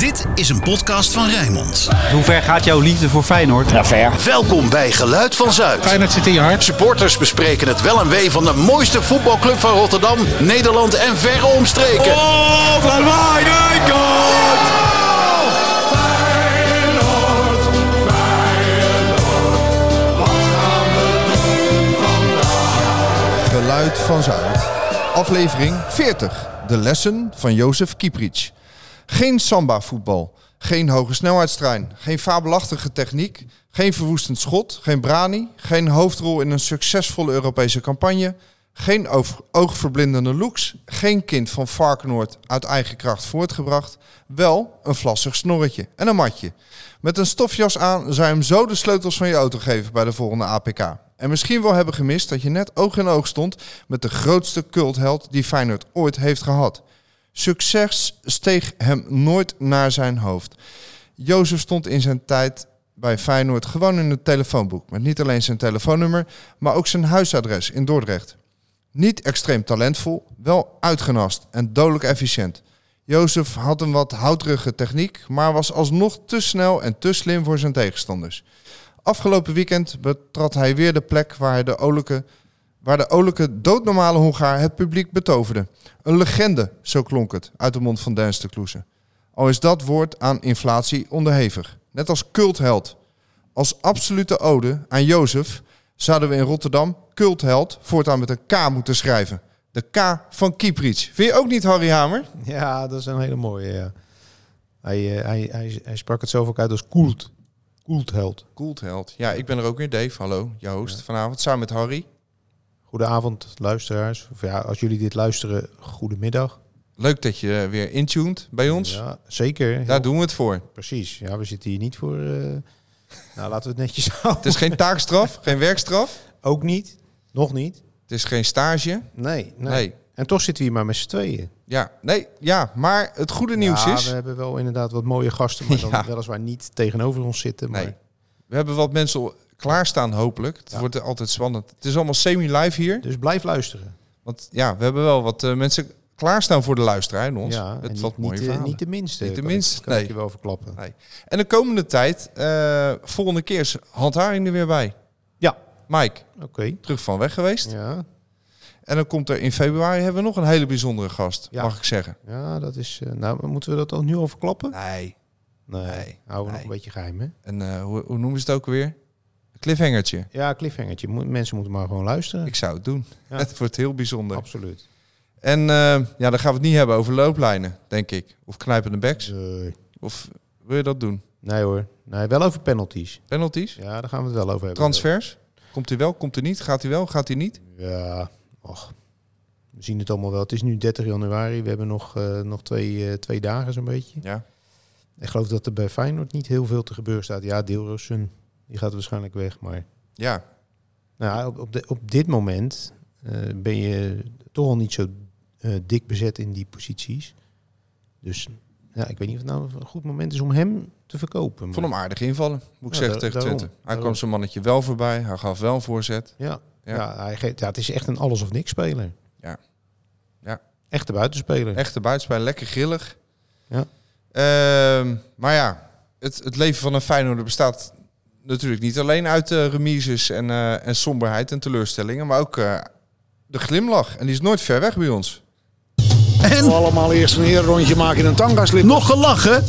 Dit is een podcast van Rijnmond. Hoe ver gaat jouw liefde voor Feyenoord? Ja, ver. Welkom bij Geluid van Zuid. Feyenoord zit in je hart. Supporters bespreken het wel en wee van de mooiste voetbalclub van Rotterdam, Nederland en verre omstreken. Oh, van Geluid van Zuid. Aflevering 40. De lessen van Jozef Kieprits. Geen samba-voetbal. Geen hoge snelheidstrein. Geen fabelachtige techniek. Geen verwoestend schot. Geen brani. Geen hoofdrol in een succesvolle Europese campagne. Geen oog- oogverblindende looks. Geen kind van Varkenoord uit eigen kracht voortgebracht. Wel een vlassig snorretje en een matje. Met een stofjas aan zou je hem zo de sleutels van je auto geven bij de volgende APK. En misschien wel hebben gemist dat je net oog in oog stond met de grootste cultheld die Feyenoord ooit heeft gehad. Succes steeg hem nooit naar zijn hoofd. Jozef stond in zijn tijd bij Feyenoord gewoon in het telefoonboek. Met niet alleen zijn telefoonnummer, maar ook zijn huisadres in Dordrecht. Niet extreem talentvol, wel uitgenast en dodelijk efficiënt. Jozef had een wat houterige techniek, maar was alsnog te snel en te slim voor zijn tegenstanders. Afgelopen weekend betrad hij weer de plek waar, hij de olijke, waar de olijke doodnormale Hongaar het publiek betoverde. Een legende, zo klonk het, uit de mond van Dens de Kloeze. Al is dat woord aan inflatie onderhevig. Net als cultheld. Als absolute ode aan Jozef zouden we in Rotterdam cultheld voortaan met een K moeten schrijven. De K van Kieprits. Vind je ook niet, Harry Hamer? Ja, dat is een hele mooie. Ja. Hij, eh, hij, hij, hij sprak het zelf ook uit als koelt. Koeltheld. Cultheld. Ja, ik ben er ook weer. Dave, hallo. Je host vanavond. Samen met Harry. Goedenavond, luisteraars. Of ja, als jullie dit luisteren, goedemiddag. Leuk dat je weer intuned bij ons. Ja, zeker. Daar doen we het voor. Precies. Ja, we zitten hier niet voor... eh, nou, laten we het netjes houden. Het is geen taakstraf, geen werkstraf. Ook niet. Nog niet. Het is geen stage. Nee, nee. Nee. En toch zitten we hier maar met z'n tweeën. Ja, nee, ja, maar het goede nieuws ja, is... we hebben wel inderdaad wat mooie gasten, maar dan Ja. weliswaar niet tegenover ons zitten. Maar Nee. We hebben wat mensen klaarstaan, hopelijk. Het Ja. wordt altijd spannend. Het is allemaal semi-live hier. Dus blijf luisteren. Want ja, we hebben wel wat eh, mensen klaarstaan voor de luisteraar in ons. Ja, Met en wat niet, mooie niet, de, verhalen. niet de minste. Niet de minste, kan ik nee. je wel verklappen. Nee. En de komende tijd, eh, volgende keer is Handharing er weer bij. Ja. Mike, Oké. terug van weg geweest. Ja. En dan komt er in februari hebben we nog een hele bijzondere gast, Ja. mag ik zeggen. ja, dat is... eh, nou, moeten we dat al nu al verklappen? Nee. Nee. Nee. Houden we nog een beetje geheim, hè? En eh, hoe, hoe noemen ze het ook weer? Cliffhangertje. Ja, cliffhangertje. Mo- Mensen moeten maar gewoon luisteren. Ik zou het doen. Ja. Het wordt heel bijzonder. Absoluut. En eh, ja, dan gaan we het niet hebben over looplijnen, denk ik. Of knijpende backs. Nee. Of wil je dat doen? Nee hoor. Nee, wel over penalties. Penalties? Ja, daar gaan we het wel over hebben. Transfers? Komt hij wel? Komt hij niet? Gaat hij wel? Gaat hij niet? Ja, och. We zien het allemaal wel. Het is nu 30 januari. We hebben nog, eh, nog twee, eh, twee dagen zo'n beetje. Ja. Ik geloof dat er bij Feyenoord niet heel veel te gebeuren staat. Ja, Deelrosun, die gaat waarschijnlijk weg. Maar Ja. nou, op, op, de, op dit moment eh, ben je toch al niet zo eh, dik bezet in die posities. Dus ja, ik weet niet of het nou een goed moment is om hem te verkopen. Ik vond hem aardig invallen, moet ik Ja, zeggen, da- tegen daarom. Twente. Hij Daarom. kwam zijn mannetje wel voorbij. Hij gaf wel een voorzet. Ja, Ja. ja. hij geeft, ja, het is echt een alles of niks speler. Ja. Ja. Echte buitenspeler. Echte buitenspel, lekker grillig. Ja. Ehm, maar ja, het, het leven van een Feyenoorder bestaat natuurlijk niet alleen uit eh, remises en, eh, en somberheid en teleurstellingen, maar ook eh, de glimlach. En die is nooit ver weg bij ons. En We allemaal eerst een herenrondje maken in een tangaslip. nog gelachen?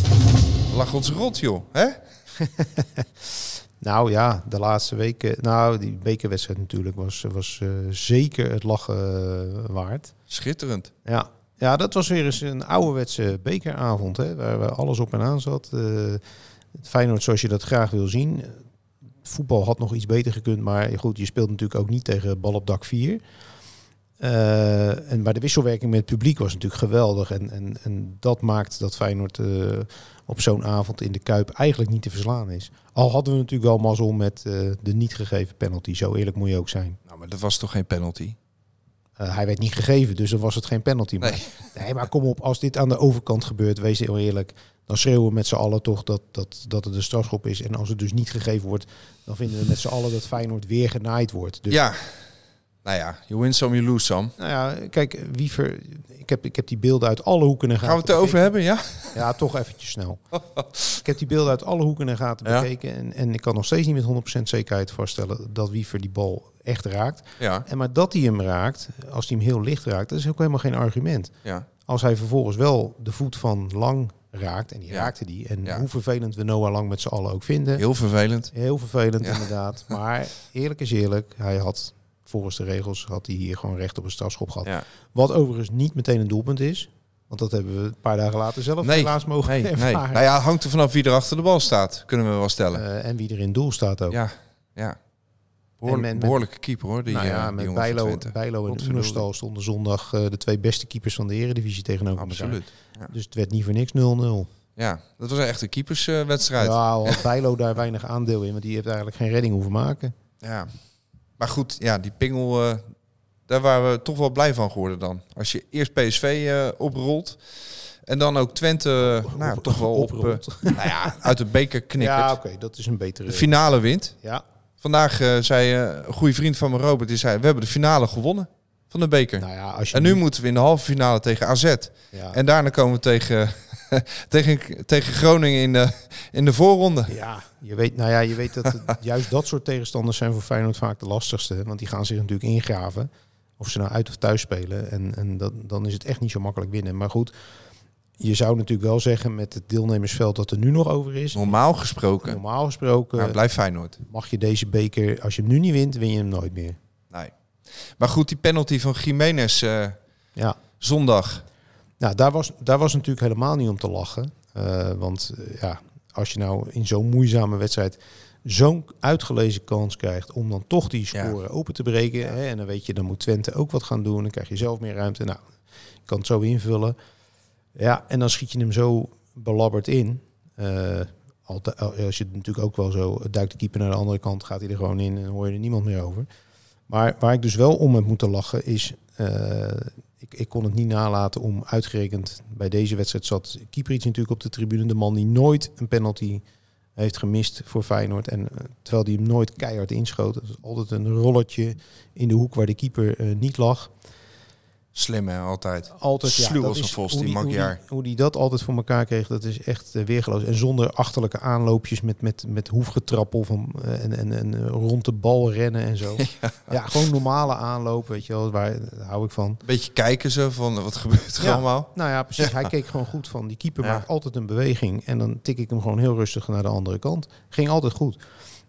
Lach ons rot, joh. Hè? Nou ja, de laatste weken. Nou, die bekerwedstrijd natuurlijk was, was eh, zeker het lachen waard. Schitterend. Ja. ja, dat was weer eens een ouderwetse bekeravond. Hè, waar, waar alles op en aan zat. Eh, het Feyenoord zoals je dat graag wil zien. Voetbal had nog iets beter gekund. Maar goed, je speelt natuurlijk ook niet tegen bal op dak 4. Eh, en maar de wisselwerking met het publiek was natuurlijk geweldig. En, en, en dat maakt dat Feyenoord eh, op zo'n avond in de Kuip eigenlijk niet te verslaan is. Al hadden we natuurlijk wel mazzel met eh, de niet gegeven penalty. Zo eerlijk moet je ook zijn. Nou, maar dat was toch geen penalty? Hij werd niet gegeven, dus dan was het geen penalty. Maar, Nee. nee, maar kom op, als dit aan de overkant gebeurt, wees heel eerlijk. Dan schreeuwen we met z'n allen toch dat, dat, dat het een strafschop is. En als het dus niet gegeven wordt, dan vinden we met z'n allen dat Feyenoord weer genaaid wordt. Dus Ja, Nou ja, you win some, you lose some. Nou ja, kijk, Wiever, ik heb, ik heb die beelden uit alle hoeken en gaten Gaan we het erover hebben, ja? Ja, toch eventjes snel. ik heb die beelden uit alle hoeken en gaten Ja. bekeken. En, en ik kan nog steeds niet met 100% zekerheid vaststellen dat Wiever die bal echt raakt. Ja, En maar dat hij hem raakt, als hij hem heel licht raakt, dat is ook helemaal geen argument. ja. Als hij vervolgens wel de voet van Lang raakt, en die Ja. raakte die. En Ja. hoe vervelend we Noah Lang met z'n allen ook vinden. Heel vervelend. Heel vervelend inderdaad. Maar eerlijk is eerlijk, hij had volgens de regels had hij hier gewoon recht op een strafschop gehad. Ja. Wat overigens niet meteen een doelpunt is. Want dat hebben we een paar dagen later zelf Nee, helaas mogen Nee, nee. Nou ja, het hangt er vanaf wie er achter de bal staat, kunnen we wel stellen. Eh, en wie er in doel staat ook. ja, ja. Behoorlijk, met- behoorlijke keeper hoor, die, nou ja, eh, die met Bijlo. Bijlo en. Oenerstal stonden zondag eh, de twee beste keepers van de eredivisie tegenover elkaar. Absoluut. Dus het werd niet voor niks 0-0. Ja, dat was echt een keeperswedstrijd. Ja, al had Bijlo daar weinig aandeel in, want die heeft eigenlijk geen redding hoeven maken. Ja. Maar goed, ja, die pingel, eh, daar waren we toch wel blij van geworden dan. Als je eerst PSV eh, oprolt en dan ook Twente, nou, Op- toch wel op, eh, nou ja, uit de beker knikkert. Ja, oké, dat is een betere... de finale wint. ja, Vandaag eh, zei eh, een goede vriend van me, Robert, die zei, we hebben de finale gewonnen van de beker. nou ja, als je en nu moeten we in de halve finale tegen AZ. Ja, En daarna komen we tegen, tegen, tegen Groningen in de, in de voorronde. ja, je weet, nou ja, je weet dat het- juist dat soort tegenstanders zijn voor Feyenoord vaak de lastigste. Want die gaan zich natuurlijk ingraven. Of ze nou uit of thuis spelen. En, en dat, dan is het echt niet zo makkelijk winnen. Maar goed, je zou natuurlijk wel zeggen met het deelnemersveld dat er nu nog over is. Normaal gesproken, Normaal gesproken maar blijft Feyenoord. mag je deze beker, als je hem nu niet wint, win je hem nooit meer. Nee. Maar goed, die penalty van Jiménez eh, Ja, zondag. Nou daar was, daar was natuurlijk helemaal niet om te lachen. Eh, want eh, ja, als je nou in zo'n moeizame wedstrijd zo'n uitgelezen kans krijgt om dan toch die Ja. score open te breken. Hè, en dan weet je, dan moet Twente ook wat gaan doen. Dan krijg je zelf meer ruimte. Nou, je kan het zo invullen. Ja, en dan schiet je hem zo belabberd in. Eh, altijd, als je het natuurlijk ook wel zo duikt de keeper naar de andere kant, gaat hij er gewoon in en hoor je er niemand meer over. Maar waar ik dus wel om heb moeten lachen is, ik, ik kon het niet nalaten om uitgerekend bij deze wedstrijd zat Kieprits natuurlijk op de tribune, de man die nooit een penalty heeft gemist voor Feyenoord. En eh, terwijl hij hem nooit keihard inschoot, dat is altijd een rolletje in de hoek waar de keeper eh, niet lag. Slim hè, altijd. Altijd ja, Sluw als een vos, hoe die hoe die dat altijd voor elkaar kreeg, dat is echt eh, weergeloos. En zonder achterlijke aanloopjes met, met, met hoefgetrappel van, eh, en, en, en eh, rond de bal rennen en zo. ja. gewoon normale aanloop, weet je wel, waar, daar hou ik van. Beetje kijken ze van wat gebeurt er Ja. allemaal. Nou ja, precies. Hij keek gewoon goed van. Die keeper maakt altijd een beweging. En dan tik ik hem gewoon heel rustig naar de andere kant. Ging altijd goed.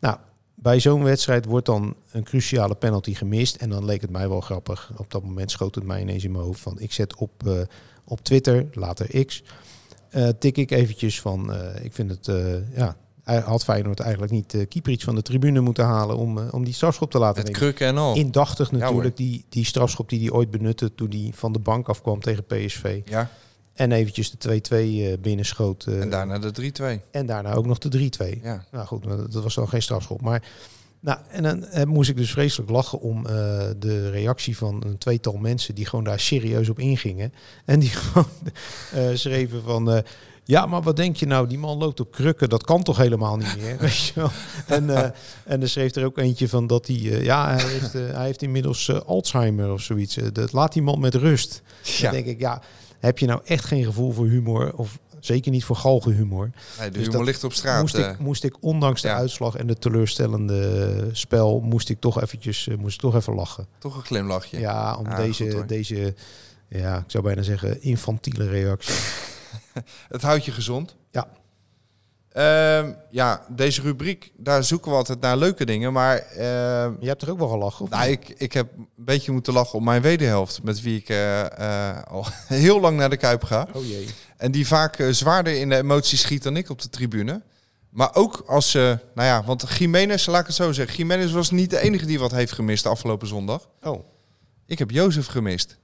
Nou, bij zo'n wedstrijd wordt dan een cruciale penalty gemist. En dan leek het mij wel grappig. Op dat moment schoot het mij ineens in mijn hoofd. Van ik zet op, eh, op Twitter, later X, eh, tik ik eventjes van... eh, ik vind het, ja... Had Feyenoord eigenlijk niet uh, keeper iets van de tribune moeten halen om, om die strafschop te laten Met nemen. krukken en al. Indachtig natuurlijk die, die strafschop die hij ooit benutte toen hij van de bank afkwam tegen PSV. Ja, En eventjes de 2-2 eh, binnenschoot. eh, en daarna de 3-2. en daarna ook nog de 3-2. Ja. Nou goed, dat was dan geen strafschop. Maar nou, en dan eh, moest ik dus vreselijk lachen om de reactie van een tweetal mensen die gewoon daar serieus op ingingen. En die gewoon schreven van... ja, maar wat denk je nou? Die man loopt op krukken. Dat kan toch helemaal niet meer? Weet je wel? En, en er schreef er ook eentje van dat hij... ja, hij heeft, hij heeft inmiddels Alzheimer of zoiets. Dat laat die man met rust. Ja. Dan denk ik, ja, heb je nou echt geen gevoel voor humor? Of zeker niet voor galgenhumor? Nee, de Dus humor ligt op straat. moest, eh. ik, moest ik, ondanks de ja. uitslag en de teleurstellende spel, moest ik toch eventjes, eh, moest ik toch even lachen. toch een glimlachje. Ja, om Ah, deze, goed deze, ja, ik zou bijna zeggen, infantiele reactie. Het houdt je gezond. Ja. Ehm, ja, deze rubriek, daar zoeken we altijd naar leuke dingen. Maar ehm, Je hebt er ook wel gelachen, of nou, ik, ik heb een beetje moeten lachen om mijn wederhelft. Met wie ik eh, eh, al heel lang naar de Kuip ga. Oh jee. En die vaak eh, zwaarder in de emoties schiet dan ik op de tribune. Maar ook als ze, nou ja, want Jiménez, laat ik het zo zeggen. Jiménez was niet de enige die wat heeft gemist de afgelopen zondag. Oh. Ik heb Jozef gemist.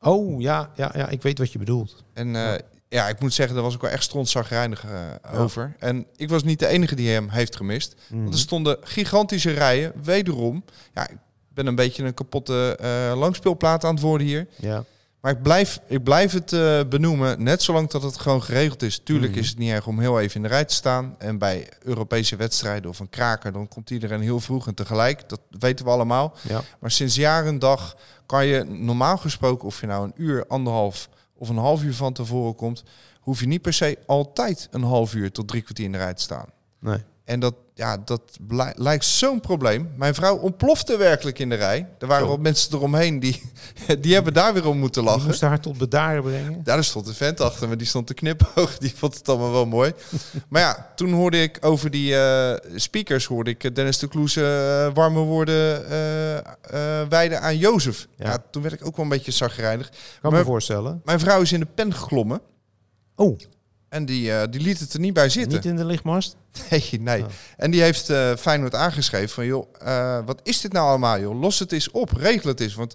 Oh, ja, ja, ja, ik weet wat je bedoelt. En ja, ik moet zeggen, daar was ik wel echt strontzagrijnig eh over. En ik was niet de enige die hem heeft gemist. Mhm. Want er stonden gigantische rijen, wederom. Ja, ik ben een beetje een kapotte eh langspeelplaat aan het worden hier. Ja. Maar ik blijf, ik blijf het eh, benoemen, net zolang dat het gewoon geregeld is. Tuurlijk Mhm. is het niet erg om heel even in de rij te staan. En bij Europese wedstrijden of een kraker, dan komt iedereen heel vroeg en tegelijk. Dat weten we allemaal. Ja. Maar sinds jaren en dag kan je normaal gesproken, of je nou een uur, anderhalf of een half uur van tevoren komt, hoef je niet per se altijd een half uur tot drie kwartier in de rij te staan. Nee. En dat, ja, dat lijkt zo'n probleem. Mijn vrouw ontplofte werkelijk in de rij. Er waren wat mensen eromheen die, die hebben daar weer om moeten lachen. moest haar tot bedaren brengen. Ja, daar stond een vent achter me, die stond te knipoog. Die vond het allemaal wel mooi. maar ja, toen hoorde ik over die eh, speakers, hoorde ik eh, Dennis de Kloes eh, warme woorden eh, wijden aan Jozef. Ja. Ja. toen werd ik ook wel een beetje zagrijnig. Kan Maar- me voorstellen. Mijn vrouw is in de pen geklommen Oh, en die, eh, die liet het er niet bij zitten. niet in de lichtmast? Nee, nee. Oh. En die heeft eh Feyenoord aangeschreven van... joh, eh, wat is dit nou allemaal, joh? Los het eens op, regel het eens. Want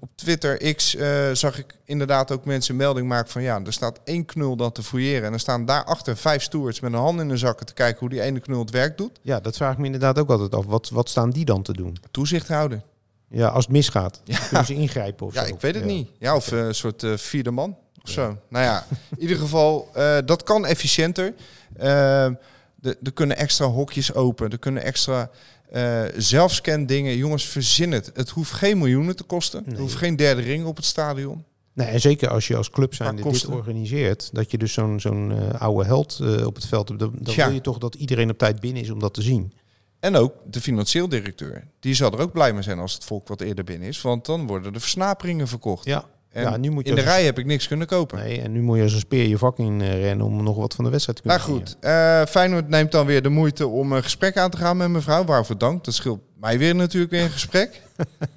op Twitter X zag ik inderdaad ook mensen melding maken van... ja, er staat één knul dan te fouilleren... en er staan daarachter vijf stewards met een hand in de zakken... te kijken hoe die ene knul het werk doet. Ja, dat vraag ik me inderdaad ook altijd af. Wat, wat staan die dan te doen? Toezicht houden. Ja, als het misgaat. Ja. Kunnen ze ingrijpen of Ja, zo? ik weet het Ja. niet. Ja, of een soort vierde man of zo. Nou ja, in ieder geval, eh, dat kan efficiënter. Eh, er kunnen extra hokjes open. Er kunnen extra eh zelfscan dingen. Jongens, verzin het. Het hoeft geen miljoenen te kosten. Er hoeft geen derde ring op het stadion. Nee, en zeker als je als club zijn dit organiseert, dat je dus zo'n zo'n eh, oude held op het veld hebt, dan, dan Ja. wil je toch dat iedereen op tijd binnen is om dat te zien. En ook de financieel directeur. Die zal er ook blij mee zijn als het volk wat eerder binnen is. Want dan worden de versnaperingen verkocht. Ja, En ja nu moet je in de rij heb ik niks kunnen kopen. Nee, en nu moet je als een speer je vak in eh, rennen om nog wat van de wedstrijd te Maar kunnen goed, eh Feyenoord neemt dan weer de moeite om een gesprek aan te gaan met mevrouw. Waarvoor dank. Dat scheelt mij weer natuurlijk weer een gesprek.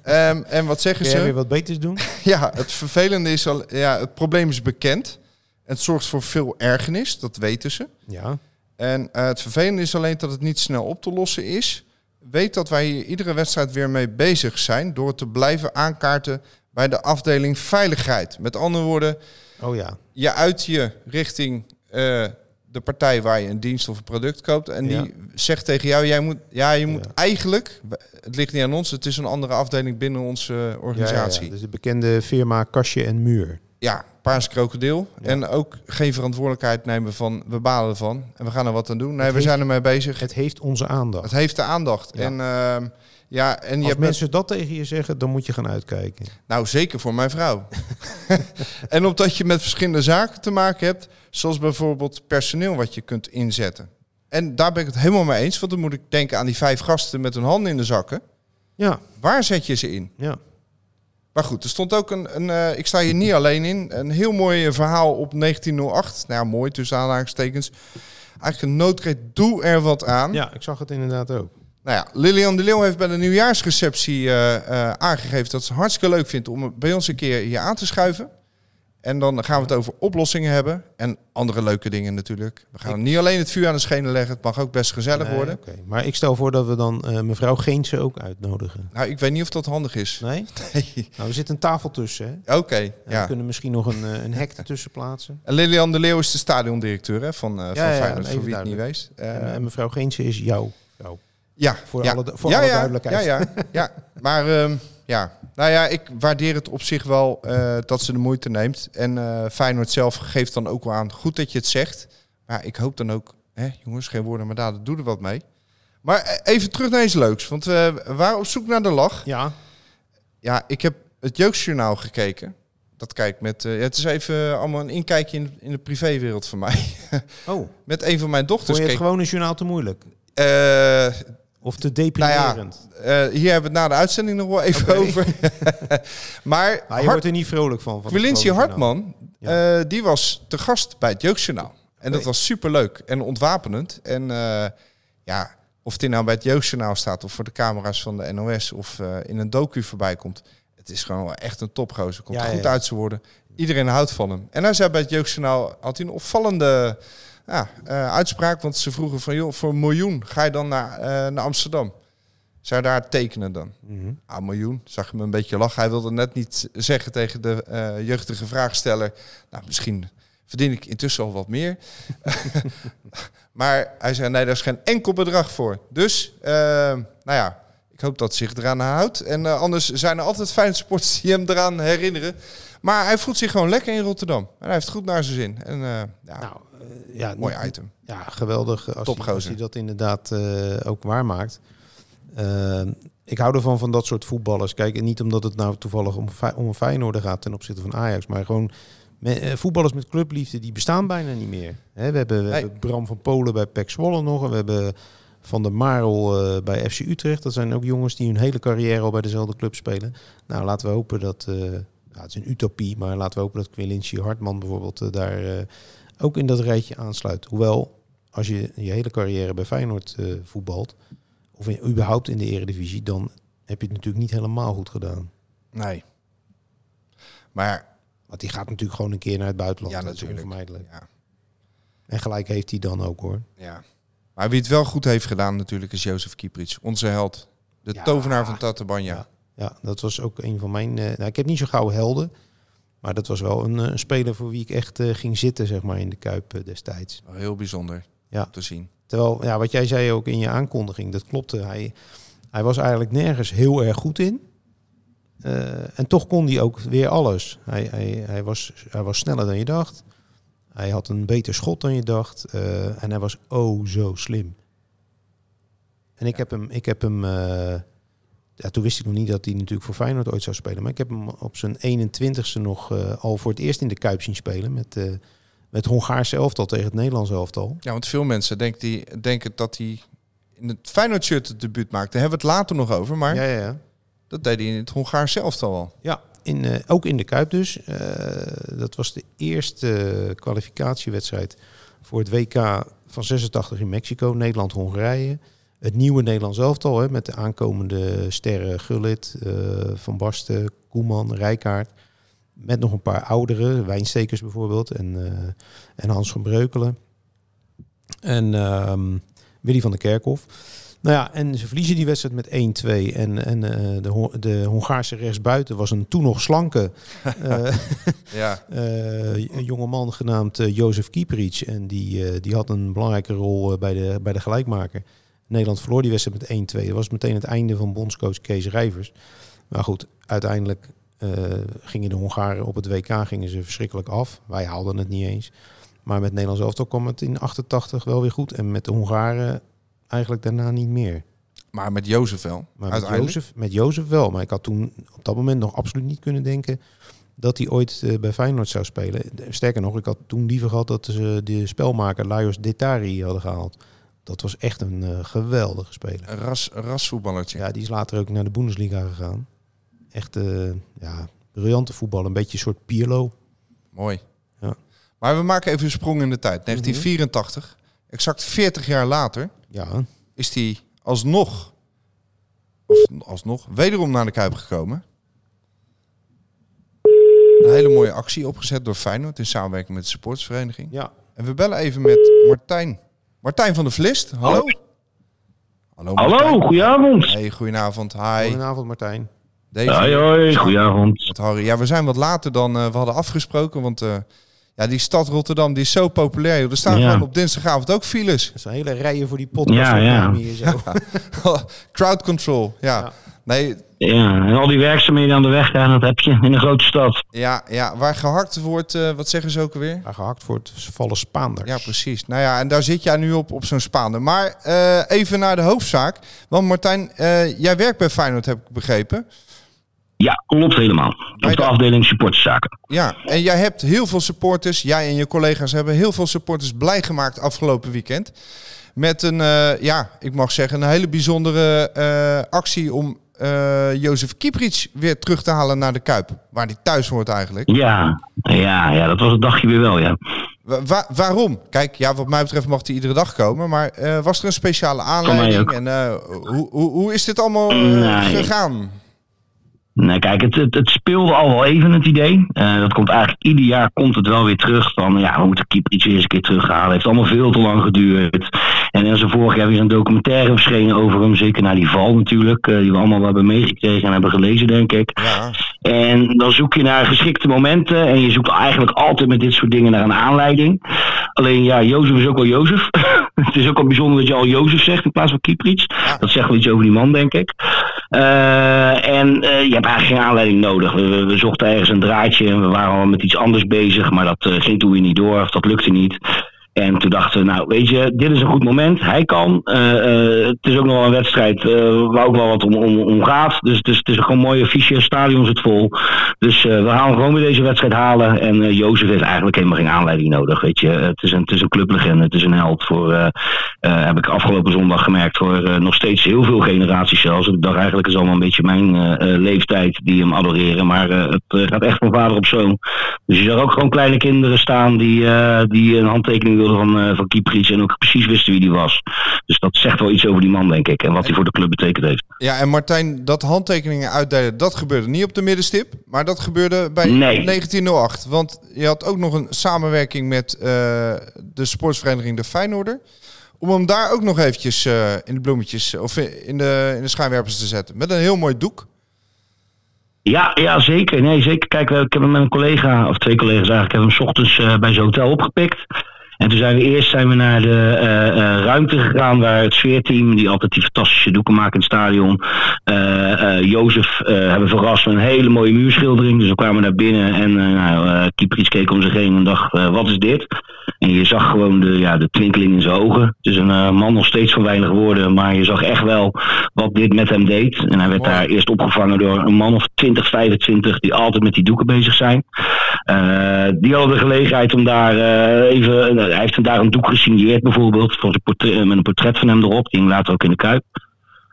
Ehm, en wat zeggen ze? weer wat beters doen? Ja, het vervelende is al, ja, het probleem is bekend. Het zorgt voor veel ergernis, dat weten ze. Ja, En eh, het vervelende is alleen dat het niet snel op te lossen is. Weet dat wij hier iedere wedstrijd weer mee bezig zijn door te blijven aankaarten bij de afdeling veiligheid. Met andere woorden, oh ja. je uit je richting eh, de partij waar je een dienst of een product koopt. En die zegt tegen jou, jij moet, ja, je moet Ja. eigenlijk, het ligt niet aan ons, het is een andere afdeling binnen onze organisatie. ja. Dus de bekende firma Kastje en Muur. Ja, paars krokodil. En ook geen verantwoordelijkheid nemen van we balen ervan en we gaan er wat aan doen. Nee, Het we heeft- zijn ermee bezig. Het heeft onze aandacht. Het heeft de aandacht. En ehm, ja, en je Als hebt mensen dat tegen je zeggen, dan moet je gaan uitkijken. nou zeker voor mijn vrouw. en omdat je met verschillende zaken te maken hebt, zoals bijvoorbeeld personeel wat je kunt inzetten. En daar ben ik het helemaal mee eens, want dan moet ik denken aan die vijf gasten met hun handen in de zakken. Ja, Waar zet je ze in? ja. Maar goed, er stond ook een, een eh, ik sta hier niet alleen in, een heel mooi eh, verhaal op 1908. Nou ja, mooi tussen aanhalingstekens. Eigenlijk een noodkreet, doe er wat aan. ja, ik zag het inderdaad ook. Nou ja, Lilian de Leeuw heeft bij de nieuwjaarsreceptie eh, eh, aangegeven dat ze het hartstikke leuk vindt om bij ons een keer hier aan te schuiven. En dan gaan we het over oplossingen hebben en andere leuke dingen natuurlijk. We gaan niet alleen het vuur aan de schenen leggen, het mag ook best gezellig Nee, worden. oké. Maar ik stel voor dat we dan eh, mevrouw Geense ook uitnodigen. Nou, ik weet niet of dat handig is. Nee? Nee. Nou, er zit een tafel tussen. Oké, ja. We kunnen misschien nog een, een hek ertussen plaatsen. En Lilian de Leeuw is de stadiondirecteur hè, van, van ja, Feyenoord, even voor wie het niet weet. En, en mevrouw Geense is jouw vrouw. Ja, Voor ja. alle- voor ja, alle ja, duidelijkheid. Ja, ja, ja. maar ehm, ja, nou ja, ik waardeer het op zich wel eh, dat ze de moeite neemt. En eh Feyenoord zelf geeft dan ook wel aan, goed dat je het zegt. Maar ik hoop dan ook, hè, jongens, geen woorden, maar daden, doe er wat mee. Maar eh, even terug naar iets leuks, want we waren op zoek naar de lach. Ja, Ja, ik heb het Jeugdjournaal gekeken. Dat kijk met, het is even allemaal een inkijkje in, in de privéwereld van mij. oh. met een van mijn dochters Vond je het keek. gewoon een journaal te moeilijk? Eh, Of te deprimerend? Eh, hier hebben we het na de uitzending nog wel even over. maar Nou, je Hart, wordt er niet vrolijk van. van Valentie. Hartman, Ja. eh, die was te gast bij het Jeugdjournaal. En dat was superleuk en ontwapenend. En eh, ja, of het nou bij het Jeugdjournaal staat... of voor de camera's van de NOS of in een docu voorbij komt... het is gewoon echt een topgozer. Komt Ja, goed ja. uit zijn worden. Iedereen houdt van hem. En hij zei bij het Jeugdjournaal... had hij een opvallende ja, eh, uitspraak. Want ze vroegen van... joh, voor een miljoen ga je dan naar, eh, naar Amsterdam. Zou je daar tekenen dan? Mhm. Ah, miljoen. Zag je me een beetje lachen. Hij wilde net niet zeggen tegen de eh, jeugdige vraagsteller. Nou, misschien verdien ik intussen al wat meer. maar hij zei, nee, daar is geen enkel bedrag voor. Dus, nou ja, ik hoop dat hij zich eraan houdt. En anders zijn er altijd fijne sports die hem eraan herinneren. Maar hij voelt zich gewoon lekker in Rotterdam. En hij heeft goed naar zijn zin. En eh, ja, Nou, eh, ja, mooi item. Ja, geweldig als, hij, Topgozer. als hij dat inderdaad eh, ook waarmaakt. Ik hou ervan van dat soort voetballers. Kijk, en niet omdat het nou toevallig om, om een Feyenoord gaat ten opzichte van Ajax, maar gewoon me- voetballers met clubliefde die bestaan bijna niet meer. Hè, we hebben, we Nee. hebben Bram van Polen bij PEC Zwolle nog en we hebben Van der Marel bij FC Utrecht. Dat zijn ook jongens die hun hele carrière al bij dezelfde club spelen. Nou, laten we hopen dat... eh, nou, het is een utopie, maar laten we hopen dat Quilinci Hartman bijvoorbeeld eh, daar eh, ook in dat rijtje aansluit. Hoewel, als je je hele carrière bij Feyenoord eh, voetbalt, of in, überhaupt in de eredivisie, dan heb je het natuurlijk niet helemaal goed gedaan. Nee. Maar Want die gaat natuurlijk gewoon een keer naar het buitenland. Ja, natuurlijk. onvermijdelijk. ja, En gelijk heeft hij dan ook hoor. ja. Maar wie het wel goed heeft gedaan natuurlijk is Jozef Kieprits. Onze held. De Ja. tovenaar van Tatabanya. Ja. Ja, dat was ook een van mijn... eh, nou, ik heb niet zo gauw helden. Maar dat was wel een, eh, een speler voor wie ik echt eh, ging zitten, zeg maar, in de Kuip destijds. Heel bijzonder Ja. te zien. Terwijl, ja, wat jij zei ook in je aankondiging, dat klopte. Hij, hij was eigenlijk nergens heel erg goed in. En toch kon hij ook weer alles. Hij, hij, hij, was, hij was sneller dan je dacht. Hij had een beter schot dan je dacht. en hij was oh zo slim. En ik heb hem, ik heb hem ja, toen wist ik nog niet dat hij natuurlijk voor Feyenoord ooit zou spelen. Maar ik heb hem op zijn 21ste nog eh, al voor het eerst in de Kuip zien spelen. Met, eh met Hongaarse elftal tegen het Nederlands elftal. Ja, want veel mensen denken, die, denken dat hij in het Feyenoord-shirt het debuut maakte. Daar hebben we het later nog over. Maar Ja, ja, ja. dat deed hij in het Hongaars zelf al. Ja, in, eh, ook in de Kuip dus. Dat was de eerste kwalificatiewedstrijd voor het WK van 86 in Mexico, Nederland-Hongarije. Het nieuwe Nederlands elftal hè, met de aankomende sterren Gullit, eh, Van Basten, Koeman, Rijkaard. Met nog een paar oudere, Wijnstekers bijvoorbeeld en, eh, en Hans van Breukelen. En ehm, Willy van der Kerkhof. Nou ja, en ze verliezen die wedstrijd met 1-2. En, en eh, de, de Hongaarse rechtsbuiten was een toen nog slanke eh Ja, eh, jonge man genaamd Jozef Kieprits. En die, die had een belangrijke rol bij, de, bij de gelijkmaker. Nederland verloor die wedstrijd met 1-2. Dat was meteen het einde van bondscoach Kees Rijvers. Maar goed, uiteindelijk eh, gingen de Hongaren op het WK gingen ze verschrikkelijk af. Wij haalden het niet eens. Maar met Nederlands elftal kwam het in 88 wel weer goed. En met de Hongaren eigenlijk daarna niet meer. maar met Jozef wel. Maar met. Jozef, met Jozef wel. Maar ik had toen op dat moment nog absoluut niet kunnen denken dat hij ooit eh, bij Feyenoord zou spelen. Sterker nog, ik had toen liever gehad dat ze de spelmaker Lajos Detari hadden gehaald. Dat was echt een eh, geweldige speler. Een ras, rasvoetballertje. Ja, die is later ook naar de Bundesliga gegaan. Echt eh, ja, briljante voetbal. Een beetje een soort Pirlo. Mooi. Ja. Maar we maken even een sprong in de tijd. 1984, exact 40 jaar later, Ja, is hij alsnog, of alsnog, wederom naar de Kuip gekomen. Een hele mooie actie opgezet door Feyenoord in samenwerking met de supportersvereniging. ja. En we bellen even met Martijn. Martijn van der Vlist, hallo. Hallo, Hallo, goedenavond. Hey, goedenavond. Hi. Goedenavond Martijn. Davy. Hoi, hoi, goedenavond. Met Harry. Ja, we zijn wat later dan eh, we hadden afgesproken. Want eh, ja, die stad Rotterdam die is zo populair. joh. Er staan Ja. gewoon op dinsdagavond ook files. Er zijn hele rijen voor die podcast. Ja, ja. Hier zo. Crowd control. Ja. Ja. Nee, Ja, en al die werkzaamheden aan de weg daar, dat heb je in een grote stad. ja, ja, waar gehakt wordt, eh, wat zeggen ze ook alweer? Waar gehakt het vallen Spaanders. Ja, precies. Nou ja, en daar zit jij nu op, op zo'n Spaander. Maar eh, even naar de hoofdzaak. Want Martijn, eh, jij werkt bij Feyenoord, heb ik begrepen. Ja, klopt helemaal. Op de afdeling supporterszaken. Ja, en jij hebt heel veel supporters, jij en je collega's hebben heel veel supporters blij gemaakt afgelopen weekend. Met een, eh, ja, ik mag zeggen, een hele bijzondere eh, actie om eh Jozef Kieprits weer terug te halen naar de Kuip. Waar hij thuis hoort eigenlijk. Ja, ja, ja, dat was het dagje weer wel, ja. Wa- wa- waarom? Kijk, ja, wat mij betreft mag hij iedere dag komen. Maar eh, was er een speciale aanleiding? En eh, hoe, hoe, hoe is dit allemaal Nee. gegaan? Nee, kijk, het, het, het speelde al wel even het idee. Eh, dat komt eigenlijk ieder jaar komt het wel weer terug. Van ja, we moeten Kieprits weer eens een keer terughalen. heeft allemaal veel te lang geduurd. En er is er vorig jaar weer een documentaire verschenen over hem. Zeker na die val natuurlijk. eh, die we allemaal wel hebben meegekregen en hebben gelezen, denk ik. Ja, En dan zoek je naar geschikte momenten. En je zoekt eigenlijk altijd met dit soort dingen naar een aanleiding. Alleen ja, Jozef is ook wel Jozef. het is ook wel bijzonder dat je al Jozef zegt in plaats van Kieprits. Dat zegt wel iets over die man, denk ik. Eh, en eh, je hebt eigenlijk geen aanleiding nodig. We, we- we zochten ergens een draadje en we waren al met iets anders bezig, maar dat eh, ging toen weer niet door of dat lukte niet. En toen dachten we, nou weet je, dit is een goed moment. Hij kan. Eh, eh, het is ook nog wel een wedstrijd eh, waar ook wel wat om, om, om gaat. Dus het is, gewoon mooie affiche. Stadion zit vol. Dus we gaan gewoon weer deze wedstrijd halen. En Jozef heeft eigenlijk helemaal geen aanleiding nodig. Weet je. Het, is een, het clublegende. Het is een held. Voor, heb ik afgelopen zondag gemerkt. Voor nog steeds heel veel generaties zelfs. Ik dacht eigenlijk is allemaal een beetje mijn leeftijd die hem adoreren. Maar het gaat echt van vader op zoon. Dus je zag ook gewoon kleine kinderen staan die, die een handtekening van, eh van en ook precies wisten wie die was. Dus dat zegt wel iets over die man, denk ik. En wat hij voor de club betekend heeft. Ja, en Martijn, dat handtekeningen uitdelen, dat gebeurde niet op de middenstip. Maar dat gebeurde bij Nee. 1908. Want je had ook nog een samenwerking met eh, de sportsvereniging De Feyenoorder. Om hem daar ook nog eventjes eh, in de bloemetjes of in de, in de schijnwerpers te zetten. Met een heel mooi doek. Ja, ja, zeker. Nee, zeker. Kijk, ik heb hem met een collega, of twee collega's eigenlijk, hebben hem 's ochtends bij zijn hotel opgepikt. En toen zijn we eerst zijn we naar de eh, eh, ruimte gegaan waar het sfeerteam, die altijd die fantastische doeken maken in het stadion, eh, Jozef hebben verrast met een hele mooie muurschildering. Dus we kwamen naar binnen en nou, Kieprits keek om zich heen en dacht, wat is dit? En je zag gewoon de, ja, de twinkeling in zijn ogen. Het is een man nog steeds van weinig woorden, maar je zag echt wel wat dit met hem deed. En hij werd daar eerst opgevangen door een man of 20, 25 die altijd met die doeken bezig zijn. Die hadden de gelegenheid om daar even. Hij heeft daar een doek gesigneerd bijvoorbeeld. Met een portret van hem erop. Die hing later ook in de kuip.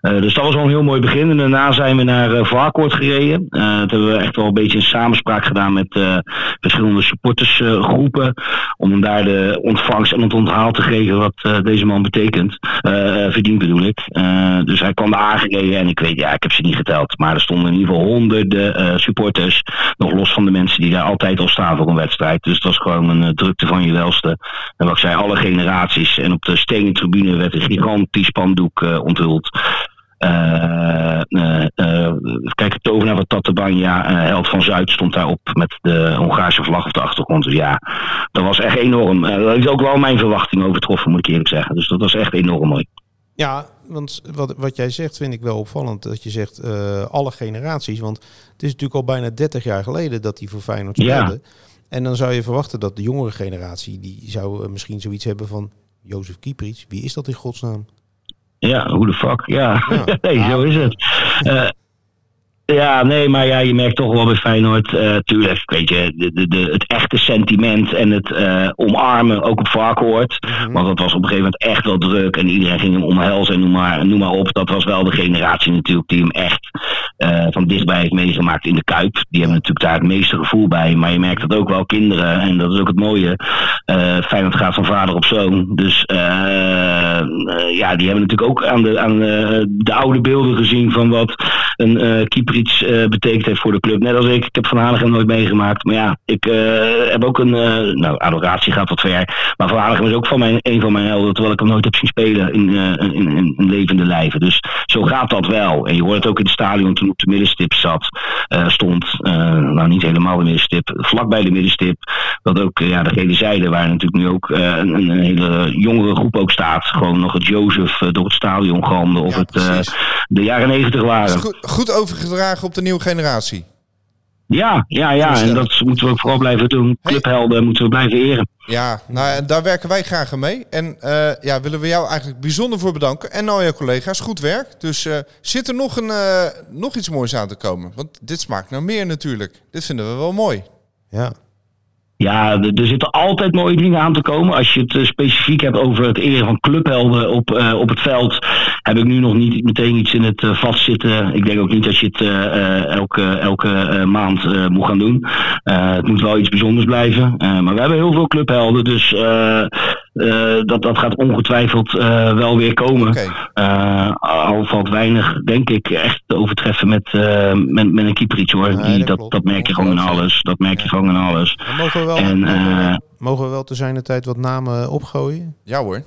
Eh, dus dat was al een heel mooi begin. En daarna zijn we naar uh, Varkenoord gereden. Eh dat hebben we echt wel een beetje in samenspraak gedaan met eh, verschillende supportersgroepen. om hem daar de ontvangst en het onthaal te geven wat eh, deze man betekent. Eh, verdient bedoel ik. Eh, dus hij kwam daar aangereden en ik weet, ja, ik heb ze niet geteld. Maar er stonden in ieder geval honderden eh, supporters. Nog los van de mensen die daar altijd al staan voor een wedstrijd. Dus het was gewoon een eh, drukte van je welste. En wat ik zei, alle generaties. En op de stenen tribune werd een gigantisch spandoek eh, onthuld. Eh, eh, eh, kijk, het tovenaar van Tatabanya, eh, held van Zuid, stond daarop met de Hongaarse vlag op de achtergrond. Dus ja, dat was echt enorm. Dat heeft ook wel mijn verwachting overtroffen, moet ik eerlijk zeggen. Dus dat was echt enorm mooi. Ja, want wat, wat jij zegt vind ik wel opvallend. Dat je zegt alle generaties. Want het is natuurlijk al bijna 30 jaar geleden dat hij voor Feyenoord Ja. speelde. En dan zou je verwachten dat de jongere generatie... die zou misschien zoiets hebben van... Jozef Kieprits, wie is dat in godsnaam? Ja, hoe de fuck. Ja, Ja. nee, zo is het. Eh, ja, nee, maar ja, je merkt toch wel bij Feyenoord, eh tuurlijk, weet je, de, de, de, het echte sentiment en het eh, omarmen, ook op Varkenoord. Want dat was op een gegeven moment echt wel druk en iedereen ging hem omhelzen en noem maar, noem maar op. Dat was wel de generatie natuurlijk die hem echt eh, van dichtbij heeft meegemaakt in de Kuip. Die hebben natuurlijk daar het meeste gevoel bij, maar je merkt dat ook wel kinderen en dat is ook het mooie. Feyenoord gaat van vader op zoon, dus ja, die hebben natuurlijk ook aan de, aan de, de oude beelden gezien van wat een eh Kieprits eh, betekend heeft voor de club. Net als ik. Ik heb Van Hanegem nooit meegemaakt. Maar ja, ik eh, heb ook een... eh, nou, adoratie gaat wat ver. Maar Van Hanegem is ook van mijn, een van mijn helden. Terwijl ik hem nooit heb zien spelen in, in, in, in levende lijven. Dus zo gaat dat wel. En je hoort het ook in het stadion toen op de middenstip zat. stond, nou niet helemaal de middenstip. Vlakbij de middenstip. Dat ook ja, de gele zijde waar natuurlijk nu ook een, een hele jongere groep ook staat. Gewoon nog het Jozef door het stadion galmde. Of Ja, het de jaren negentig waren. goed, goed overgedragen op de nieuwe generatie. Ja, ja, ja. En dat moeten we ook vooral blijven doen. Clubhelden moeten we blijven eren. Ja, nou, en daar werken wij graag aan mee. En eh, ja, willen we jou eigenlijk bijzonder voor bedanken. En al je collega's, goed werk. Dus eh, zit er nog, een, eh, nog iets moois aan te komen? Want dit smaakt naar meer natuurlijk. Dit vinden we wel mooi. Ja, Ja, er zitten altijd mooie dingen aan te komen. Als je het eh, specifiek hebt over het eren van clubhelden op, eh, op het veld, heb ik nu nog niet meteen iets in het eh, vat zitten. Ik denk ook niet dat je het elke, elke maand moet gaan doen. Het moet wel iets bijzonders blijven. Maar we hebben heel veel clubhelden, dus dat, dat gaat ongetwijfeld eh, wel weer komen. Eh, al valt weinig, denk ik, echt te overtreffen met, eh, met, met een keepertje hoor. Nee, Die, dat dat, merk je gewoon in alles. Dat merk je gewoon in alles. mogen we wel, En, mogen, we, eh, mogen we wel te zijn de tijd wat namen opgooien. Ja hoor.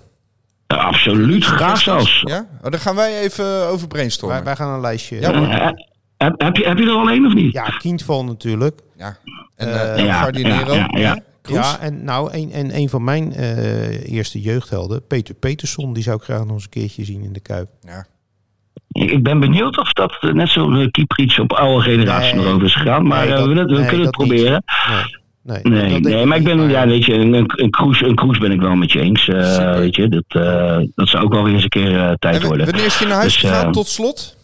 Ja, absoluut, graag zelfs. Ja? Oh, dan gaan wij even over brainstormen. Wij, wij gaan een lijstje. Ja, hoor. Eh, heb, heb, je, heb je er al één of niet? Ja, Kindval natuurlijk. Ja. En Eh, eh ja, Gardinero. ja, ja, ja. Kroes? Ja, en nou, een, en een van mijn eh, eerste jeugdhelden, Peter Peterson, die zou ik graag nog eens een keertje zien in de Kuip. Ja. ik, ben benieuwd of dat eh, net zo uh, Kieprits op oude generatie Nee. nog over is gegaan. Maar Nee, eh, dat- we, willen- we nee, kunnen het proberen. Nee, nee, dat maar ik ben, ja, weet je, een, een, een, cruise, een cruise ben ik wel met je eens. eh, weet je, dat, eh, dat zou ook wel weer eens een keer eh, tijd En worden. wanneer is hij naar huis Dus, gegaan, eh, tot slot?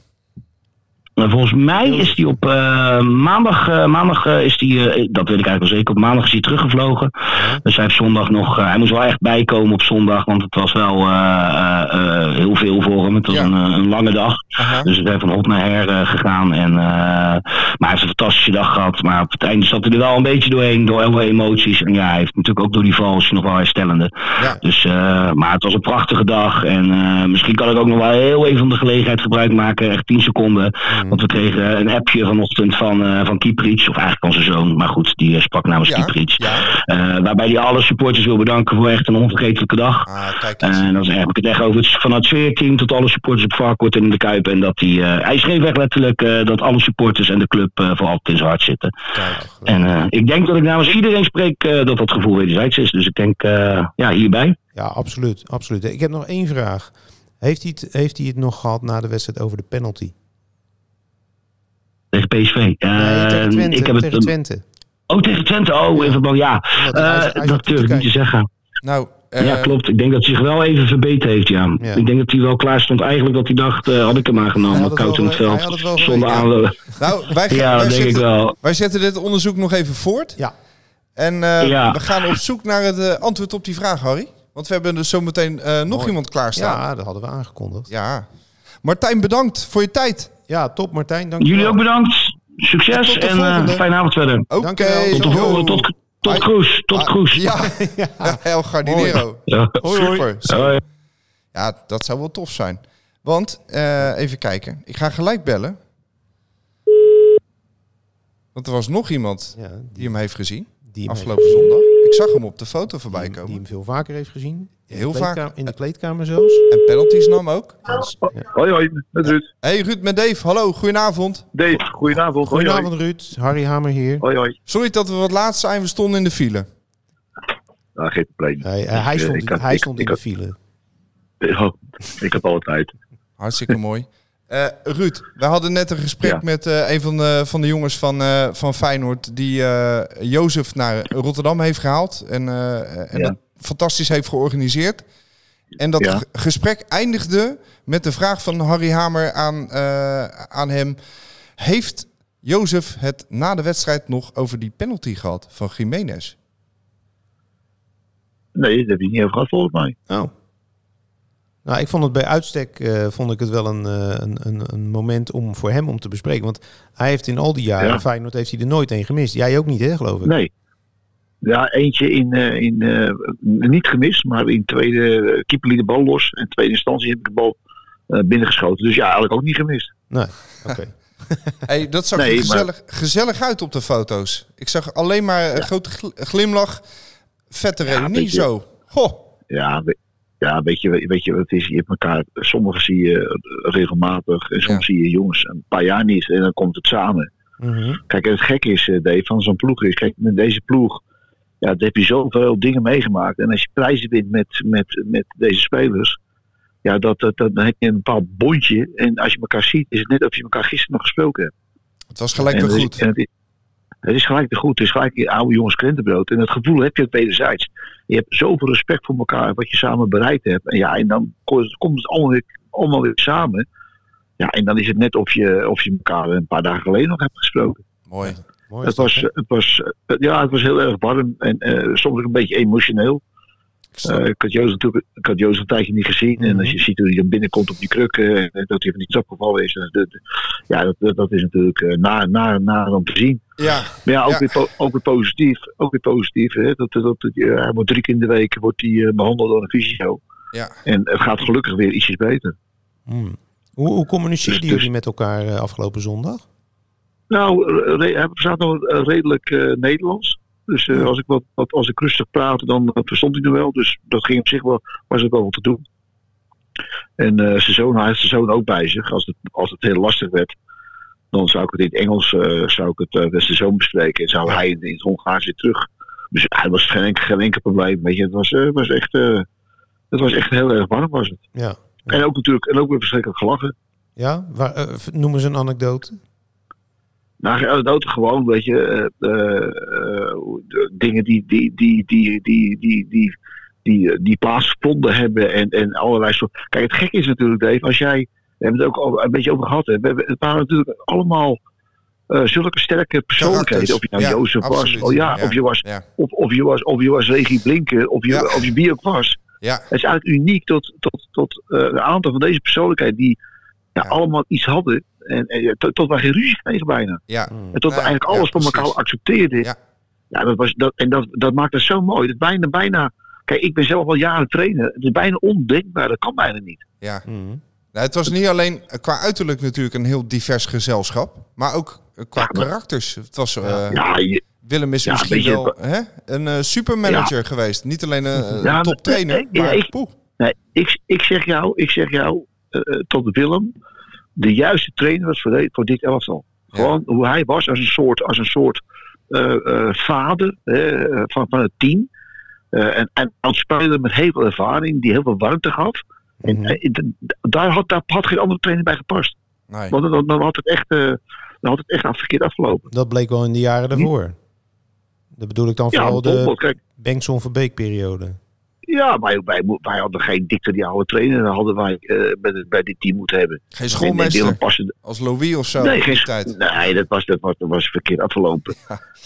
Volgens mij is hij op eh, maandag, eh, maandag eh, is eh, dat weet ik eigenlijk wel zeker, op maandag is hij teruggevlogen. Dus hij heeft zondag nog, hij moest wel echt bijkomen op zondag, want het was wel heel veel voor hem. Het was Ja. een, een lange dag. Dus het heeft van hot naar her gegaan. En, maar hij heeft een fantastische dag gehad. Maar op het einde zat hij er wel een beetje doorheen, door heel veel emoties. En ja, hij heeft natuurlijk ook door die vals nog wel herstellende. Ja. Dus, maar het was een prachtige dag. En misschien kan ik ook nog wel heel even van de gelegenheid gebruik maken. Echt 10 seconden. Want we kregen een appje vanochtend van, eh van Kieprits. Of eigenlijk van zijn zoon. Maar goed, die eh, sprak namens Ja, Kieprits. ja. Eh, waarbij hij alle supporters wil bedanken voor echt een onvergetelijke dag. Ah. En dan heb ik het echt over het, van het sfeerteam tot alle supporters op Varkort en in de Kuip. En dat hij, eh, hij schreef echt letterlijk dat alle supporters en de club eh, voor altijd in zijn hart zitten. kijk. En ik denk dat ik namens iedereen spreek dat dat gevoel wederzijds is. Dus ik denk, ja, hierbij. Ja, absoluut, absoluut. Ik heb nog één vraag. Heeft hij, het, heeft hij het nog gehad na de wedstrijd over de penalty? Tegen PSV. Nee, Eh, tegen Twente. ik heb het, tegen Twente. Oh, tegen Twente. Oh, even wel, ja. Eh, dat durf ik niet te zeggen. Nou, eh, ja, klopt. Ik denk dat hij zich wel even verbeterd heeft, ja. Ja. Ik denk dat hij wel klaar stond. Eigenlijk dat hij dacht, eh, had ik hem aangenomen. Koud in het veld. Zonder nou wij, gaan- Ja, wij, dat denk ik zetten, wel. wij zetten dit onderzoek nog even voort. Ja, En eh, Ja. we gaan op zoek naar het eh, antwoord op die vraag, Harry. Want we hebben dus zometeen eh, nog Mooi. iemand klaarstaan. ja, dat hadden we aangekondigd. Ja. Martijn, bedankt voor je tijd. Ja, top Martijn. Dank Jullie ook bedankt. Succes en eh, fijne avond verder. Oké. Dankjewel. Tot de volgende. Tot, tot. Tot Ah, Kroes. Ja, El Gardinero. Ja. Hoi, hoi. Super. Hoi. Ja, dat zou wel tof zijn. Want, eh, even kijken. Ik ga gelijk bellen. Want er was nog iemand Ja, die die, hem heeft gezien. Die, Afgelopen zondag. Ik zag hem op de foto voorbij heeft, die, komen. hem veel vaker heeft gezien. In Heel de vaak. In de kleedkamer zelfs. En penalties nam ook. Dus, ja. Hoi, hoi, met Ruud. Hey Ruud met Dave. Hallo, goedenavond. Dave, goedenavond. Hoi, hoi. Goedenavond Ruud. Harry Hamer hier. Hoi, hoi. Sorry dat we wat laat zijn. We stonden in de file. Nou, geen probleem. Hij, eh, hij eh, stond, ik had- hij ik- stond ik in de file. Oh, ik heb alle tijd. Hartstikke mooi. Eh Ruud, we hadden net een gesprek Ja. met eh, een van de, van de jongens van, eh, van Feyenoord... die eh Jozef naar Rotterdam heeft gehaald. En, eh, en Ja. dat fantastisch heeft georganiseerd. En dat Ja. gesprek eindigde met de vraag van Harry Hamer aan, eh, aan hem... Heeft Jozef het na de wedstrijd nog over die penalty gehad van Jiménez? Nee, daar heb je niet over gehad volgens mij. Oh. Nou, ik vond het bij uitstek eh, vond ik het wel een, eh, een, een, een moment om voor hem om te bespreken. Want hij heeft in al die jaren, Ja. Feyenoord, heeft hij er nooit één gemist. Jij ook niet, hè, geloof ik? Nee. Ja, eentje in, eh, in eh, niet gemist, maar in tweede keeper liet de bal los. En in tweede instantie heb ik de bal eh, binnengeschoten. Dus ja, eigenlijk ook niet gemist. Nee, oké. Hey, dat zag Nee, er maar- gezellig, gezellig uit op de foto's. Ik zag alleen maar een grote gl- glimlach. Vette reunie zo. Goh. Ja, ja weet, je, weet je wat het is? Je hebt elkaar, sommigen zie je regelmatig en soms zie je jongens een paar jaar niet. En dan komt het samen. Mhm. Kijk, en het gekke is, eh, Dave, van zo'n ploeg is, kijk, met deze ploeg, ja, daar heb je zoveel dingen meegemaakt. En als je prijzen wint met, met, met deze spelers, ja, dat, dat, dat, dan heb je een bepaald bondje. En als je elkaar ziet, is het net of je elkaar gisteren nog gesproken hebt. Het was gelijk weer het is- goed. en het, is, het is gelijk te goed. Het is gelijk die oude jongens krentenbrood. En dat gevoel heb je ook wederzijds. Je hebt zoveel respect voor elkaar, wat je samen bereikt hebt. En ja, en dan ko- komt het allemaal weer, allemaal weer samen. Ja, en dan is het net of je, of je elkaar een paar dagen geleden nog hebt gesproken. Mooi. Mooi Het was, het, was, eh, ja, het was heel erg warm en eh, soms ook een beetje emotioneel. Ik Eh, ik had Joost natuurlijk ik had Joost een tijdje niet gezien. En als je ziet hoe hij dan binnenkomt op die krukken en dat hij van die trap gevallen is. en dat- dat- ja, dat, dat, dat is natuurlijk eh, naar na, na om te zien. Ja, Maar ja, ook, Ja. Weer, ook weer positief. Ook weer positief. Hè? Dat, dat, dat, eh, hij wordt drie keer in de week wordt hij, eh, behandeld door een fysio. ja. En het gaat gelukkig weer ietsjes beter. Hmm. Hoe, hoe communiceerden Dus- dus- jullie met elkaar eh, afgelopen zondag? Nou, hij praat nog redelijk eh, Nederlands. Dus eh, als, ik wat, wat, als ik rustig praatte, dan verstond hij me wel. Dus dat ging op zich wel, was het wel wat te doen. En eh, zijn zoon, hij heeft zijn zoon ook bij zich. Als het, als het heel lastig werd, dan zou ik het in het Engels eh, zou ik het, eh, met zijn zoon bespreken. En zou hij in, in het Hongaars weer terug. Dus hij was geen enkel, geen enkel probleem. Weet je, het was, eh, was echt, eh, het was echt heel erg warm was het. Ja. En ook natuurlijk, en ook weer verschrikkelijk gelachen. Ja? Waar, eh, v- noem eens een anekdote. Nou, anekdote gewoon, weet je, eh, eh, eh, dingen die, die, die, die, die, die, die, die, die plaatsgevonden hebben en, en allerlei soort. Kijk, het gekke is natuurlijk, Dave, als jij, we hebben het ook al een beetje over gehad, hè, we hebben, het waren natuurlijk allemaal eh, zulke sterke persoonlijkheden. Of je nou Ja, Jozef was, oh ja, Ja. of je was, Ja, of, of je was, of je was Regie Blinken, of je, Ja. of je wie ook was. ja, Het is eigenlijk uniek tot, tot, tot eh, een aantal van deze persoonlijkheden die ja, Ja. allemaal iets hadden. En, en tot, tot wij geen ruzie kregen bijna. ja. En tot we Ja, eigenlijk ja, alles van elkaar accepteerden. Ja. Ja, dat was, dat, en dat, dat maakt het zo mooi. Dat bijna, bijna, kijk, ik ben zelf al jaren trainer. Het is bijna ondenkbaar. Dat kan bijna niet. Ja. Mhm. Nou, het was niet alleen eh, qua uiterlijk natuurlijk een heel divers gezelschap, maar ook eh, qua Ja, maar- karakters. Het was, eh, Ja, je, Willem is Ja, misschien wel hè, een supermanager geweest. Niet alleen een, toptrainer, maar ik- poeh. nee, ik, ik zeg jou, ik zeg jou tot Willem, de juiste trainer was voor, de- voor dit elftal. Gewoon hoe hij was als een soort, als een soort vader van, van het team. En, en als speler met heel veel ervaring, die heel veel warmte gaf. En Mhm. daar, had, daar had geen andere trainer bij gepast. Nee. Want dan, dan had het echt, eh, dan had het echt af- verkeerd afgelopen. Dat bleek wel in de jaren daarvoor. Dat bedoel ik dan Ja, vooral de bijvoorbeeld, ja wij, wij, wij hadden geen dictatoriale trainer. Dat hadden wij eh, bij, bij dit team moeten hebben. Geen En- en schoolmeester als Louis of zo nee, in die geen, tijd. nee dat, was, dat, was, dat was verkeerd afgelopen.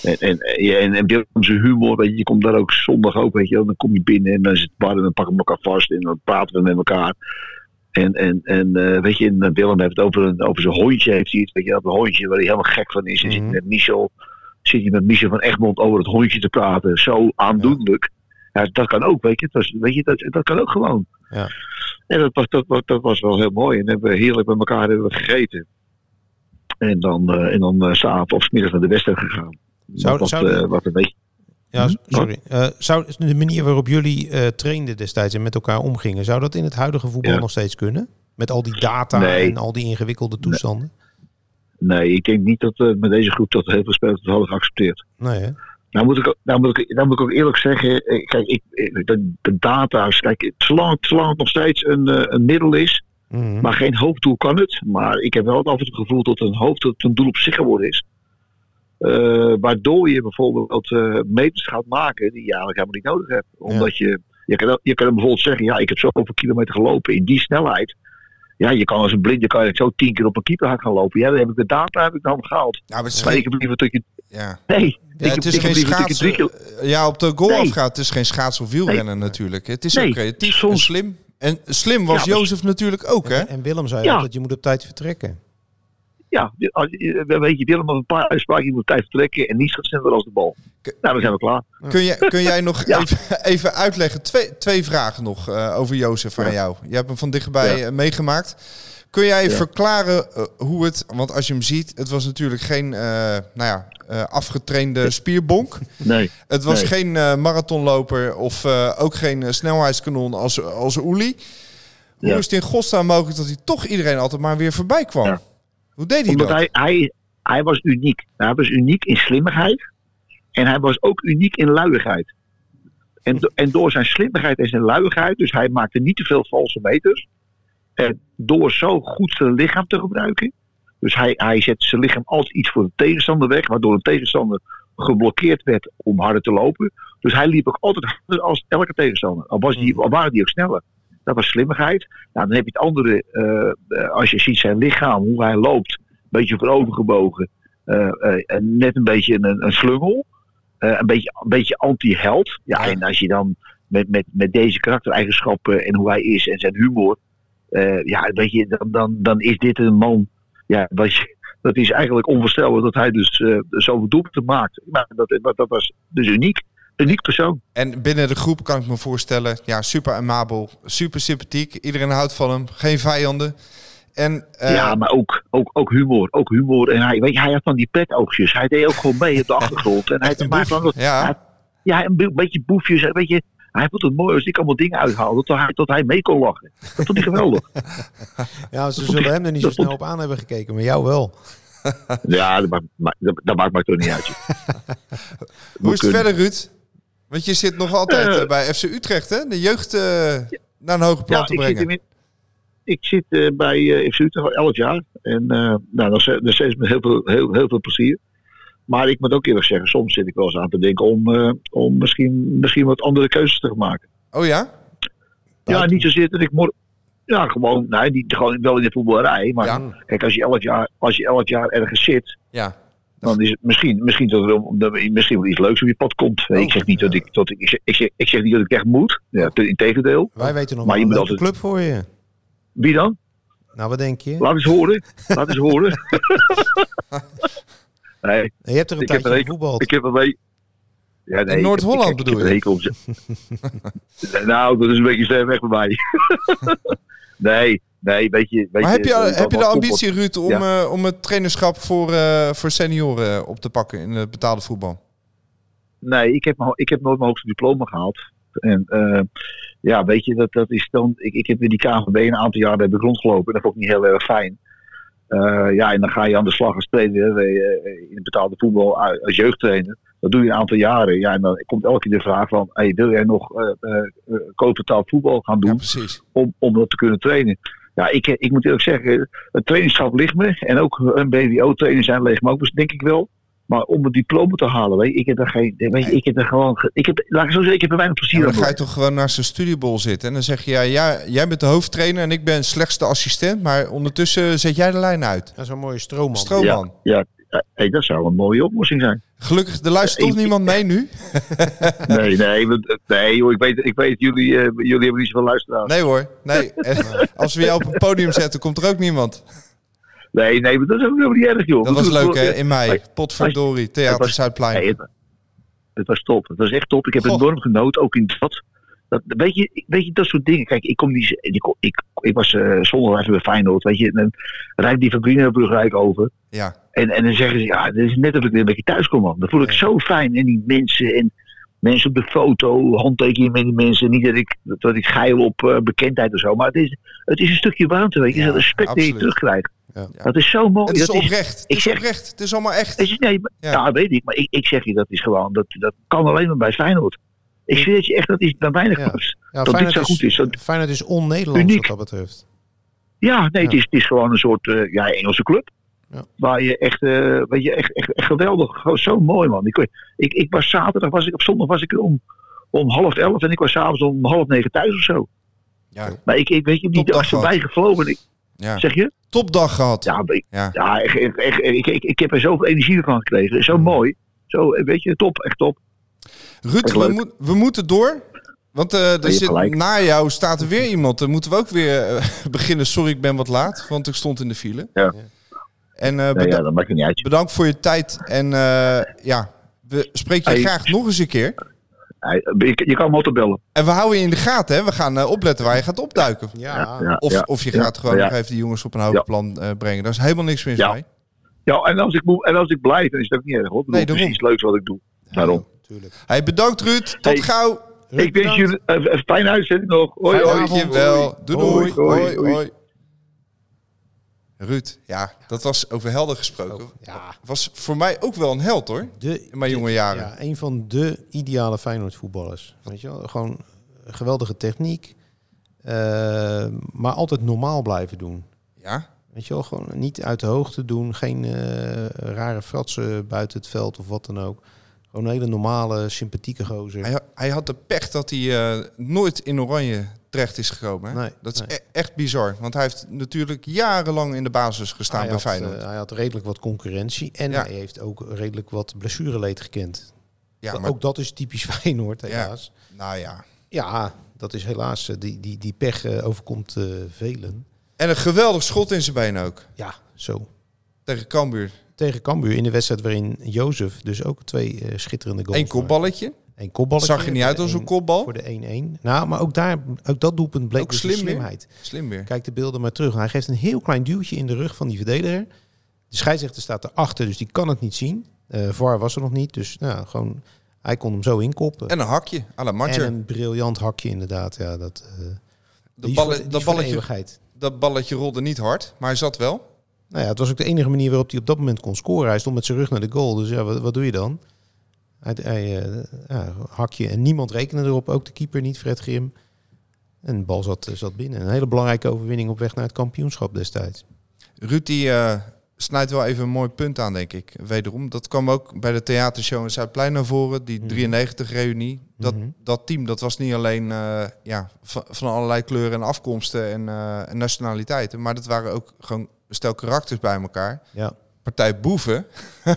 En, en, en, en, zijn humor, weet je, je komt daar ook zondag ook, weet je, dan kom je binnen en dan is het bar en dan pakken we elkaar vast en dan praten we met elkaar. En, en, en eh, weet je, en Willem heeft het over, een, over zijn hondje, heeft hij het, weet je, dat hondje waar hij helemaal gek van is. En zit Mhm. met Michel, zit hij met Michel van Egmond over het hondje te praten, zo aandoenlijk. Ja, dat kan ook, weet je, dat, weet je dat, dat kan ook gewoon. Ja. En dat was, dat, dat was wel heel mooi. En hebben we heerlijk met elkaar hebben we gegeten. En dan, eh en dan eh, s'avonds of naar de wedstrijd gegaan. Zou- wat, zou eh, wat een beetje. Ja, Hm? sorry. Zou de manier waarop jullie trainden destijds en met elkaar omgingen, zou dat in het huidige voetbal Ja. nog steeds kunnen? Met al die data Nee. en al die ingewikkelde toestanden? Nee, ik denk niet dat met deze groep dat heel veel spelers het hadden geaccepteerd. Nee, hè? Nou moet ik, ook- nou moet ik, nou moet ik ook eerlijk zeggen, eh, kijk, ik, de, de data's, kijk, zolang, zolang het nog steeds een, eh, een middel is, Mhm. maar geen hoofddoel kan het. Maar ik heb wel af en toe het gevoel dat een hoofddoel een doel op zich geworden is. Eh, waardoor je bijvoorbeeld eh meters gaat maken die je eigenlijk helemaal niet nodig hebt. Omdat je, je kan, je kan bijvoorbeeld zeggen, ja, ik heb zoveel kilometer gelopen in die snelheid. Ja, je kan als een blinde kan je zo tien keer op een keeper gaan lopen. Ja, dan heb ik de data heb ik dan gehaald. Ja, maar het is Maar ik heb liever dat je. ja. Nee, Ja, het is ik geen dat schaatsen. keer- Ja, op de goal Nee. afgaat. Het is geen schaats of wielrennen natuurlijk. Het is Nee, ook creatief en soms- slim. En slim was Ja, maar- Jozef natuurlijk ook, hè? En, en Willem zei Ja. altijd, je moet op tijd vertrekken. Ja, als je- weet je, Willem een paar uitspraken. Je moet tijd vertrekken en niet gaat sneller als de bal. K- Nou, dan zijn we klaar. Kun, je, kun jij nog Ja. even, even uitleggen? Twee, twee vragen nog eh, over Jozef aan Ja. jou. Je hebt hem van dichtbij Ja. eh, meegemaakt. Kun jij verklaren eh, hoe het... Want als je hem ziet, het was natuurlijk geen eh, nou ja, eh, afgetrainde spierbonk. Nee. Het was Nee. geen eh, marathonloper of eh, ook geen eh, snelheidskanon als, als Oelie. Hoe is het in godsnaam mogelijk dat hij toch iedereen altijd maar weer voorbij kwam? Hoe deed hij Omdat dat? hij, hij, hij was uniek. Hij was uniek in slimmigheid. En hij was ook uniek in luiigheid. En, do- en door zijn slimmigheid en zijn luiigheid, dus hij maakte niet te veel valse meters. En door zo goed zijn lichaam te gebruiken. Dus hij, hij zette zijn lichaam altijd iets voor de tegenstander weg, waardoor een tegenstander geblokkeerd werd om harder te lopen. Dus hij liep ook altijd harder als elke tegenstander. Al, was die, al waren die ook sneller. Dat was slimmigheid. Nou, dan heb je het andere, eh, eh, als je ziet zijn lichaam, hoe hij loopt, een beetje voorovergebogen, eh, eh, en net een beetje een, een slungel, eh, een beetje, een beetje anti-held. Ja, en als je dan met, met, met deze karaktereigenschappen en hoe hij is en zijn humor, eh, ja, weet je, dan, dan, dan is dit een man, ja, wat je, dat is eigenlijk onvoorstelbaar dat hij dus eh zoveel doelpunten maakt. Maar dat, dat, dat was dus uniek. Uniek persoon. En binnen de groep kan ik me voorstellen, ja, super amabel, super sympathiek. Iedereen houdt van hem, geen vijanden. En eh, ja, maar ook, ook, ook humor. Ook humor. En hij, weet je, hij had van die petoogjes. Hij deed ook gewoon mee op de achtergrond. En hij een maakte Ja, hij- ja, een be- beetje boefjes. en Weet je, hij vond het mooi als ik allemaal dingen uithaalde. Tot hij, tot hij mee kon lachen. Dat vond hij geweldig. Ja, ze zullen hem er niet zo snel op aan hebben gekeken, maar jou wel. ja, dat maakt, dat, dat maakt mij toch niet uit. hoe is het verder, Ruud? Want je zit nog altijd Eh. eh, bij FC Utrecht, hè? De jeugd eh, naar een hoger plan Ja, te ik zit, brengen. in, ik zit bij FC Utrecht al 11 jaar. En nou, dat is nog steeds met heel veel, heel, heel veel plezier. Maar ik moet ook eerlijk zeggen, soms zit ik wel eens aan te denken om, om misschien, misschien wat andere keuzes te maken. Oh ja? Ja, niet zozeer dat ik morgen. Ja, gewoon, nee, niet, gewoon wel in de voetballerij. Maar Ja. kijk, als je, elk jaar, als je elk jaar ergens zit, Ja. Dan is het misschien, misschien, dat er, misschien wel iets leuks op je pad komt. Oh, ik zeg niet dat ik, dat ik, ik, zeg, ik, zeg, niet dat ik echt moet. Ja, te- integendeel. Wij weten nog Maar wel je een altijd- club voor je. Wie dan? Nou, wat denk je? Laat eens horen. Laat eens horen. nee, Je hebt er een Ik heb tijdje een gevoetbald. ik heb een week. Ja, nee, In Noord-Holland bedoel ik heb je? hekel nou, dat is een beetje ver weg bij mij. nee, nee, weet je. Weet Maar heb je, eh, heb je de ambitie, Ruud, om, Ja. eh, om het trainerschap voor, eh, voor senioren op te pakken in het betaalde voetbal? Nee, ik heb, ik heb nooit mijn hoogste diploma gehaald. En eh, ja, weet je, dat, dat is dan. Ik, ik heb in die KVB een aantal jaar heb ik rondgelopen en dat vond ik niet heel erg fijn. Eh, ja, en dan ga je aan de slag als trainer eh, in het betaalde voetbal als jeugdtrainer. Dat doe je een aantal jaren. Ja, en dan komt elke keer de vraag van: hey, wil jij nog eh eh, eh, koopbetaald voetbal gaan doen? Ja, om, om dat te kunnen trainen. Ja, ik, ik moet eerlijk zeggen, het trainingsschap ligt me. En ook een BWO-trainer zijn leeg me ook, denk ik wel. Maar om het diploma te halen, weet je, ik heb er geen, weet je, ik heb er gewoon, ge- ik heb, laat ik zo zeggen, ik heb er weinig Ja, plezier maar aan. dan ga je toch gewoon naast een studiebol zitten en dan zeg je, ja, ja, jij bent de hoofdtrainer en ik ben slechtste assistent, maar ondertussen zet jij de lijn uit. Dat is een mooie stroomman. Stroomman. Ja, ja hey, dat zou een mooie oplossing zijn. Gelukkig, er luistert toch Ik- niemand mee nu? Nee, nee, nee joh, ik weet, ik weet jullie, eh, jullie hebben niet zoveel luisteraars. Nee hoor, nee. Als we jou op een podium zetten, komt er ook niemand. Nee, nee, maar dat is ook helemaal niet erg joh. Dat was We leuk hè, in mei. Potverdorie, Theater Zuidplein. Nee, het, het was top. Het was echt top. Ik heb Goh. enorm genoten, ook in het stad. Dat, weet, je, weet je, dat soort dingen. Kijk, ik, kom die, ik, ik, ik was eh zondag even bij Feyenoord, weet je. En dan rijd die van ik over. Ja, En, en dan zeggen ze, ja, dit is net of ik weer een beetje thuis kom, man. Dat voel ik zo fijn. En die mensen en mensen op de foto, handtekeningen met die mensen. Niet dat ik, dat ik geil op eh, bekendheid of zo. Maar het is, het is een stukje warmte, weet je. Ja, dat respect dat je absoluut. terugkrijgt. Ja. Dat is zo mooi. het is dat oprecht. Het ik is zeg- oprecht. Het is allemaal echt. Je, nee, maar- Ja. ja. weet ik. Maar ik, ik zeg je, dat is gewoon, dat, dat kan alleen maar bij Feyenoord. Ik zweer het je echt, dat is bij weinig Ja. clubs. Ja, dit zo goed is, dat- Feyenoord is on-Nederlands wat dat betreft. Ja, nee, Het, is, het is gewoon een soort eh, ja, Engelse club. Ja. Waar je echt, eh, weet je, echt, echt, echt geweldig, zo mooi man. Ik, ik, ik was zaterdag, was ik, op zondag was ik om, om half elf en ik was s'avonds om half negen thuis of zo. Ja, Maar ik, ik weet je, dag voorbij gevlogen. Ik, ja. zeg je? Topdag gehad. Ja, ik, Ja. ja echt, echt, echt, ik, ik, ik heb er zoveel energie van gekregen. Zo mooi. Zo, eh, weet je, top, echt top. Ruud, we, moet- we moeten door. Want eh, er hebt zit, gelijk. na jou staat er weer iemand. Dan moeten we ook weer eh, beginnen. Sorry, ik ben wat laat, want ik stond in de file. Ja. En eh, beda- ja, dat maakt niet uit. bedankt voor je tijd. En eh, ja, we spreken je Hey. graag nog eens een keer. Je, je kan me altijd bellen. En we houden je in de gaten. Hè? We gaan opletten waar je gaat opduiken. Ja, ja, Of, ja, of je ja, gaat gewoon ja. nog even die jongens op een hoger Ja. plan eh, brengen. Daar is helemaal niks mis Ja. mee. Ja, en als ik, moet, en als ik blijf, dan is het ook niet erg hoor. Bedoel, Nee, daarom. Het is iets leuks wat ik doe. Daarom. Tuurlijk. Hey, bedankt Ruud. Tot Hey. gauw. Ruud, ik wens jullie een een fijne uitzending nog. Hoi, hoi. avond. Dankjewel. Doei doei. Hoi, Hoi, hoi, hoi. hoi. Ruud, ja, dat was over helder gesproken. Ja, Was voor mij ook wel een held hoor. de, In mijn jonge jaren. Ja, een van de ideale Feyenoord voetballers. Weet je wel? Gewoon geweldige techniek. eh, maar altijd normaal blijven doen. Ja, Weet je wel, gewoon niet uit de hoogte doen. Geen eh, rare fratsen buiten het veld of wat dan ook. Gewoon een hele normale, sympathieke gozer. hij, hij had de pech dat hij eh, nooit in oranje terecht is gekomen. Hè? Nee, dat is nee. e- echt bizar. Want hij heeft natuurlijk jarenlang in de basis gestaan hij, bij had, Feyenoord. eh, hij had redelijk wat concurrentie. En Ja. hij heeft ook redelijk wat blessureleed gekend. ja, maar Ook dat is typisch Feyenoord, helaas. nou ja. Ja, dat is helaas. eh, Die, die, die pech overkomt velen. En een geweldig schot in zijn been ook. Ja, zo. Tegen Cambuur. Tegen Cambuur in de wedstrijd waarin Jozef dus ook twee eh, schitterende goals Eén kopballetje. Eén kopballetje. Zag je niet uit als een kopbal. Voor de 1-1. Nou, maar ook daar, ook dat doelpunt bleek Ook dus slim weer. slimheid. Slim weer. Kijk de beelden maar terug. Hij geeft een heel klein duwtje in de rug van die verdediger. De scheidsrechter staat erachter, dus die kan het niet zien. Eh VAR was er nog niet, dus nou, gewoon, hij kon hem zo inkoppen. En een hakje. à la En een briljant hakje inderdaad. Ja, dat, eh, die Dat, de balletje, dat balletje rolde niet hard, maar hij zat wel. Nou ja, het was ook de enige manier waarop hij op dat moment kon scoren. Hij stond met zijn rug naar de goal. Dus ja, wat, wat doe je dan? Hij, hij, eh, ja, hakje en niemand rekende erop. Ook de keeper niet, Fred Grim. En de bal zat, zat binnen. Een hele belangrijke overwinning op weg naar het kampioenschap destijds. Ruud die eh, snijdt wel even een mooi punt aan, denk ik. Wederom, dat kwam ook bij de theatershow in Zuidplein naar voren. Die 93-reunie. Dat, Mhm. dat team, dat was niet alleen eh, ja, van, van allerlei kleuren en afkomsten en, eh, en nationaliteiten. Maar dat waren ook gewoon een stel karakters bij elkaar. Ja. Partij boeven. In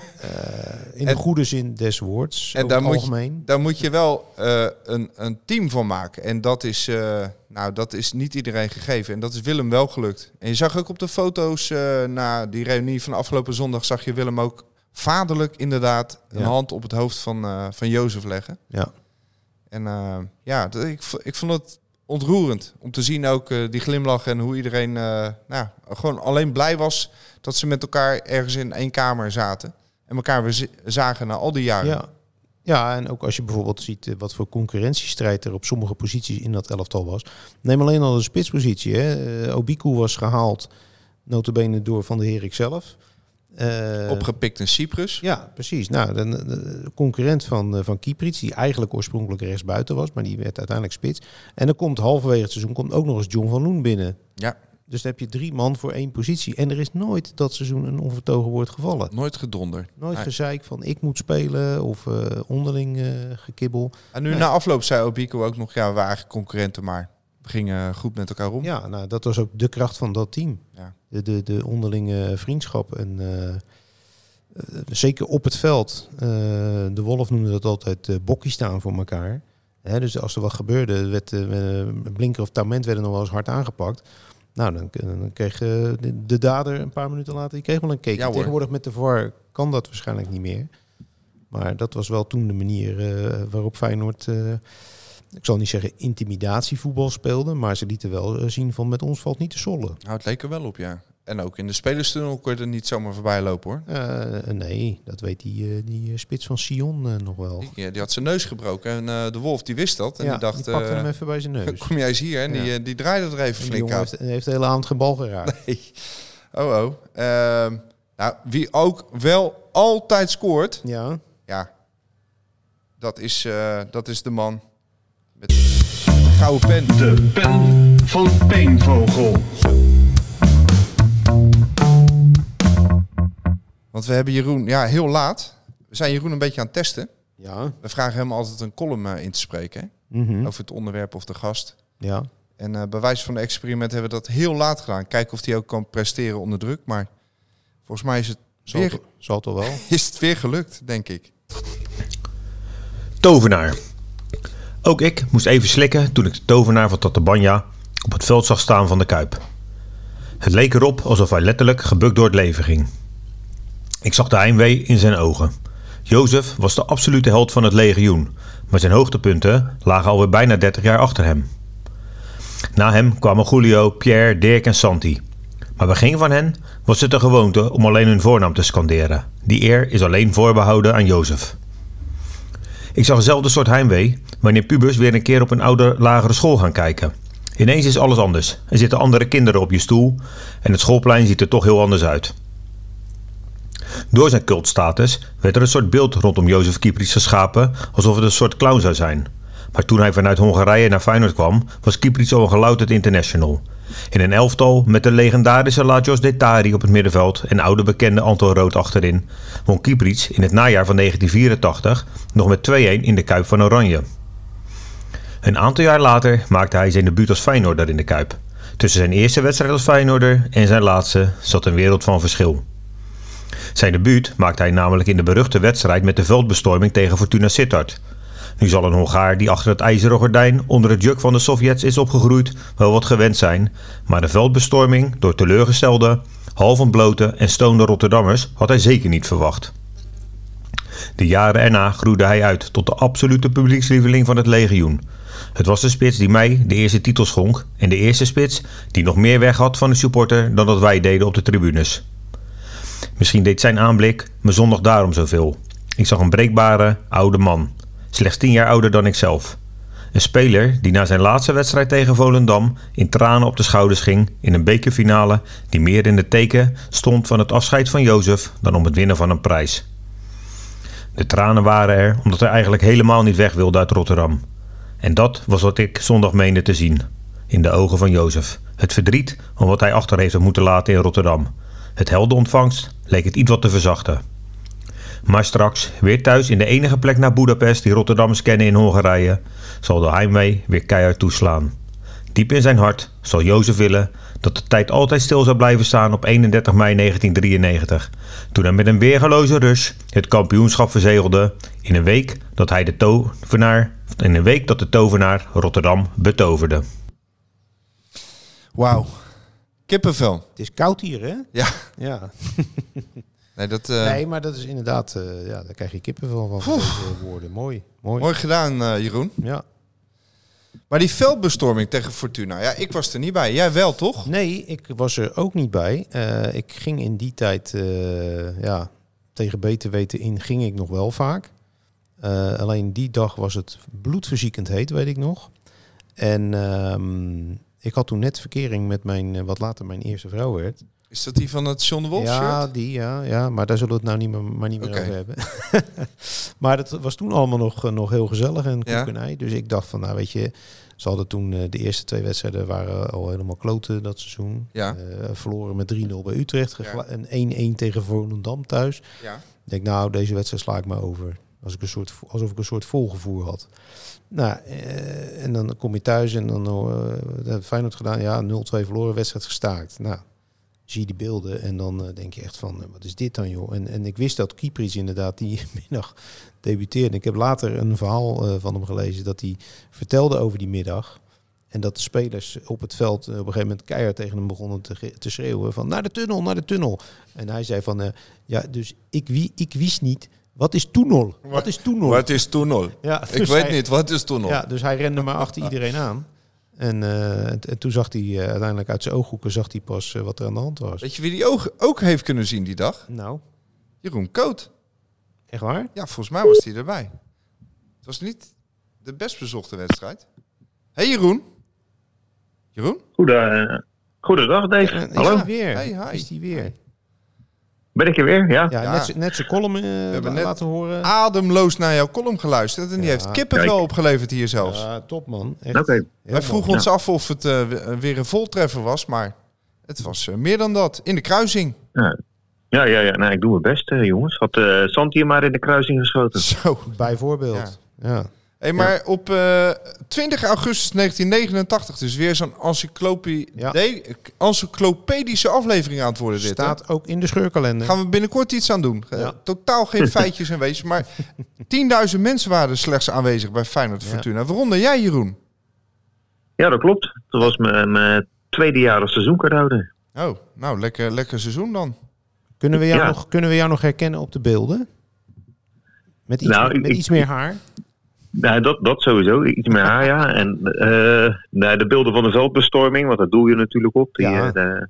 En- de goede zin des woords. En daar moet je-. Daar moet je wel eh, een, een team van maken. En dat is, eh, nou, dat is niet iedereen gegeven. En dat is Willem wel gelukt. En je zag ook op de foto's eh, na die reunie van afgelopen zondag... zag je Willem ook vaderlijk inderdaad een Ja. hand op het hoofd van, eh van Jozef leggen. Ja. En eh, ja, ik, ik vond het ontroerend om te zien ook eh, die glimlach... en hoe iedereen eh, nou, gewoon alleen blij was... dat ze met elkaar ergens in één kamer zaten... en elkaar weer zagen na al die jaren. Ja. ja, en ook als je bijvoorbeeld ziet eh, wat voor concurrentiestrijd er op sommige posities in dat elftal was. Neem alleen al de spitspositie. Hè. Obiku was gehaald, notabene door Van de Herik zelf. Eh, Opgepikt in Cyprus. ja, precies. Nou, de, de- de concurrent van, eh, van Kieprits, die eigenlijk oorspronkelijk rechtsbuiten was, maar die werd uiteindelijk spits. En dan komt halverwege het seizoen komt ook nog eens John van Loen binnen. Ja. Dus dan heb je drie man voor één positie. En er is nooit dat seizoen een onvertogen woord gevallen. Nooit gedonder. Nooit Nee. gezeik van ik moet spelen of eh, onderling eh, gekibbel. En nu Nee. na afloop zei Obico ook nog, ja, we waren concurrenten, maar gingen goed met elkaar om. Ja, nou, dat was ook de kracht van dat team. Ja. De, de, de onderlinge vriendschap. En eh, eh, zeker op het veld. Eh, de Wolf noemde dat altijd uh, bokkie staan voor elkaar. Hè, dus als er wat gebeurde, werd Blinker of Tament werden nog wel eens hard aangepakt. Nou, dan, dan kreeg de, de, dader een paar minuten later die kreeg wel een cake. Ja, Tegenwoordig met de VAR kan dat waarschijnlijk niet meer. Maar dat was wel toen de manier waarop Feyenoord, ik zal niet zeggen intimidatievoetbal speelde, maar ze lieten wel uh, zien van met ons valt niet te sollen. Nou, het leek er wel op, ja. En ook in de spelerstunnel kon je er niet zomaar voorbij lopen, hoor. Uh, nee, dat weet die, die spits van Sion nog wel. Die, die, had zijn neus gebroken en de Wolf die wist dat. En ja, die dacht, die pakte hem even bij zijn neus. Kom jij eens hier? En ja. die, die draaide er even en flink aan. Heeft, heeft de hele avond geen bal geraakt. Nee. Oh, oh. Uh, nou, wie ook wel altijd scoort... Ja. Ja, dat is, dat is de man met de gouden pen. De pen van Peenvogel. Want we hebben Jeroen, ja, heel laat. We zijn Jeroen een beetje aan het testen. Ja. We vragen hem altijd een column uh, in te spreken. Mm -hmm. Over het onderwerp of de gast. Ja. En uh, bij wijze van een experiment hebben we dat heel laat gedaan. Kijken of hij ook kan presteren onder druk. Maar volgens mij is het, zal weer, het, zal het wel. is het weer gelukt, denk ik. Tovenaar. Ook ik moest even slikken toen ik de tovenaar van Tatabanya op het veld zag staan van de Kuip. Het leek erop alsof hij letterlijk gebukt door het leven ging. Ik zag de heimwee in zijn ogen. Jozef was de absolute held van het legioen, maar zijn hoogtepunten lagen alweer bijna 30 jaar achter hem. Na hem kwamen Julio, Pierre, Dirk en Santi. Maar bij geen van hen was het de gewoonte om alleen hun voornaam te scanderen. Die eer is alleen voorbehouden aan Jozef. Ik zag eenzelfde soort heimwee wanneer pubers weer een keer op een oude lagere school gaan kijken. Ineens is alles anders. Er zitten andere kinderen op je stoel en het schoolplein ziet er toch heel anders uit. Door zijn cultstatus werd er een soort beeld rondom Jozef Kieprits geschapen alsof het een soort clown zou zijn. Maar toen hij vanuit Hongarije naar Feyenoord kwam, was Kieprits al een gelouterd international. In een elftal met de legendarische Lajos Detari op het middenveld en oude bekende Anton Rood achterin, won Kieprits in het najaar van 1984 nog met 2-1 in de Kuip van Oranje. Een aantal jaar later maakte hij zijn debuut als Feyenoorder in de Kuip. Tussen zijn eerste wedstrijd als Feyenoorder en zijn laatste zat een wereld van verschil. Zijn debuut maakte hij namelijk in de beruchte wedstrijd met de veldbestorming tegen Fortuna Sittard. Nu zal een Hongaar die achter het ijzeren gordijn onder het juk van de Sovjets is opgegroeid wel wat gewend zijn, maar de veldbestorming door teleurgestelde, half ontblote en stonende Rotterdammers had hij zeker niet verwacht. De jaren erna groeide hij uit tot de absolute publiekslieveling van het legioen. Het was de spits die mij de eerste titel schonk en de eerste spits die nog meer weg had van de supporter dan dat wij deden op de tribunes. Misschien deed zijn aanblik me zondag daarom zoveel. Ik zag een breekbare, oude man, slechts tien jaar ouder dan ikzelf. Een speler die na zijn laatste wedstrijd tegen Volendam in tranen op de schouders ging in een bekerfinale die meer in het teken stond van het afscheid van Jozef dan om het winnen van een prijs. De tranen waren er omdat hij eigenlijk helemaal niet weg wilde uit Rotterdam. En dat was wat ik zondag meende te zien. in de ogen van Jozef. Het verdriet om wat hij achter heeft moeten laten in Rotterdam. Het heldenontvangst leek het iets wat te verzachten. Maar straks, weer thuis in de enige plek naar Budapest die Rotterdammers kennen in Hongarije, zal de heimwee weer keihard toeslaan. Diep in zijn hart zal Jozef willen dat de tijd altijd stil zou blijven staan op 31 mei 1993, toen hij met een weergeloze rush het kampioenschap verzegelde in een week dat hij de tovenaar, in een week dat de tovenaar Rotterdam betoverde. Wauw. Kippenvel. Het is koud hier, hè? Ja. Ja. Nee, dat, eh, Nee, maar dat is inderdaad, eh, ja, daar krijg je kippenvel van, van deze woorden. Mooi, mooi. Mooi gedaan, eh, Jeroen. Ja. Maar die veldbestorming tegen Fortuna, ja, ik was er niet bij. Jij wel, toch? Nee, ik was er ook niet bij. Eh, ik ging in die tijd, eh, ja, tegen beter weten in, ging ik nog wel vaak. Eh, alleen die dag was het bloedverziekend heet, weet ik nog. En ehm, ik had toen net verkering met mijn, eh, wat later mijn eerste vrouw werd. Is dat die van het John de Wolf ja, shirt? die, ja, ja, maar daar zullen we het nou niet meer, maar niet meer over hebben. maar dat was toen allemaal nog, eh, nog heel gezellig en Ja. koekenij. Dus ik dacht van, nou weet je, ze hadden toen eh, de eerste twee wedstrijden waren al helemaal kloten dat seizoen. Ja. Eh, verloren met 3-0 bij Utrecht en 1-1 tegen Volendam thuis. Ja. Ik denk, nou, deze wedstrijd sla ik me over. Als ik een soort, alsof ik een soort volgevoer had. Nou, en dan kom je thuis en dan uh, Feyenoord gedaan. Ja, 0-2 verloren, wedstrijd gestaakt. Nou, zie je die beelden en dan eh, denk je echt van, eh, wat is dit dan joh? En, en ik wist dat Kieprits inderdaad die middag debuteerde. Ik heb later een verhaal eh, van hem gelezen dat hij vertelde over die middag. En dat de spelers op het veld op een gegeven moment keihard tegen hem begonnen te, te schreeuwen van naar de tunnel, naar de tunnel. En hij zei van, ja, dus ik, wie, ik wist niet, wat is tunnel? Wat is tunnel? Wat is tunnel? Ja, Ik dus weet hij- niet, wat is tunnel? Ja, dus hij rende maar achter iedereen aan. En, eh, en, en toen zag hij eh, uiteindelijk uit zijn ooghoeken zag hij pas eh, wat er aan de hand was. Weet je wie die ook, ook heeft kunnen zien die dag? Nou, Jeroen Koot. echt waar? Ja, volgens mij was hij erbij. Het was niet de best bezochte wedstrijd. hey Jeroen. Jeroen? Goede, goedendag Dave. Eh, Is Hallo. hij weer? Hey, hi. Is hij weer? Ben ik er weer? Ja. Ja, Ja. net, net zijn column eh, hebben net laten horen. Ademloos naar jouw column geluisterd. En die Ja. heeft kippenvel Kijk. opgeleverd hier zelfs. Ja, top man. Echt. Oké. Heel Wij vroegen ons af of het eh, we- weer een voltreffer was. Maar het was eh, meer dan dat. In de kruising. Ja, ja, ja. Nou, ik doe mijn best, jongens. Had eh Santi maar in de kruising geschoten. Zo. Bijvoorbeeld. Ja. Hey, maar op eh, 20 augustus 1989, dus weer zo'n encyclopedie- Ja. de- encyclopedische aflevering aan het worden. Dit, hè? Staat ook in de scheurkalender. Gaan we binnenkort iets aan doen. Eh, Ja. Totaal geen feitjes en weetjes, maar 10.000 mensen waren slechts aanwezig bij Feyenoord Ja. Fortuna. Waaronder jij, Jeroen. Ja, dat klopt. Dat was mijn, mijn tweede jaar als seizoenkaarthouder. Oh, nou, lekker, lekker seizoen dan. Kunnen we, jou Ja. nog, kunnen we jou nog herkennen op de beelden? Met iets, Nou, meer, met ik- iets meer haar? Nou, dat, dat sowieso. Iets meer haar, ja. En eh, nou, de beelden van de veldbestorming, want daar doel je natuurlijk op. Die, Ja. eh, de,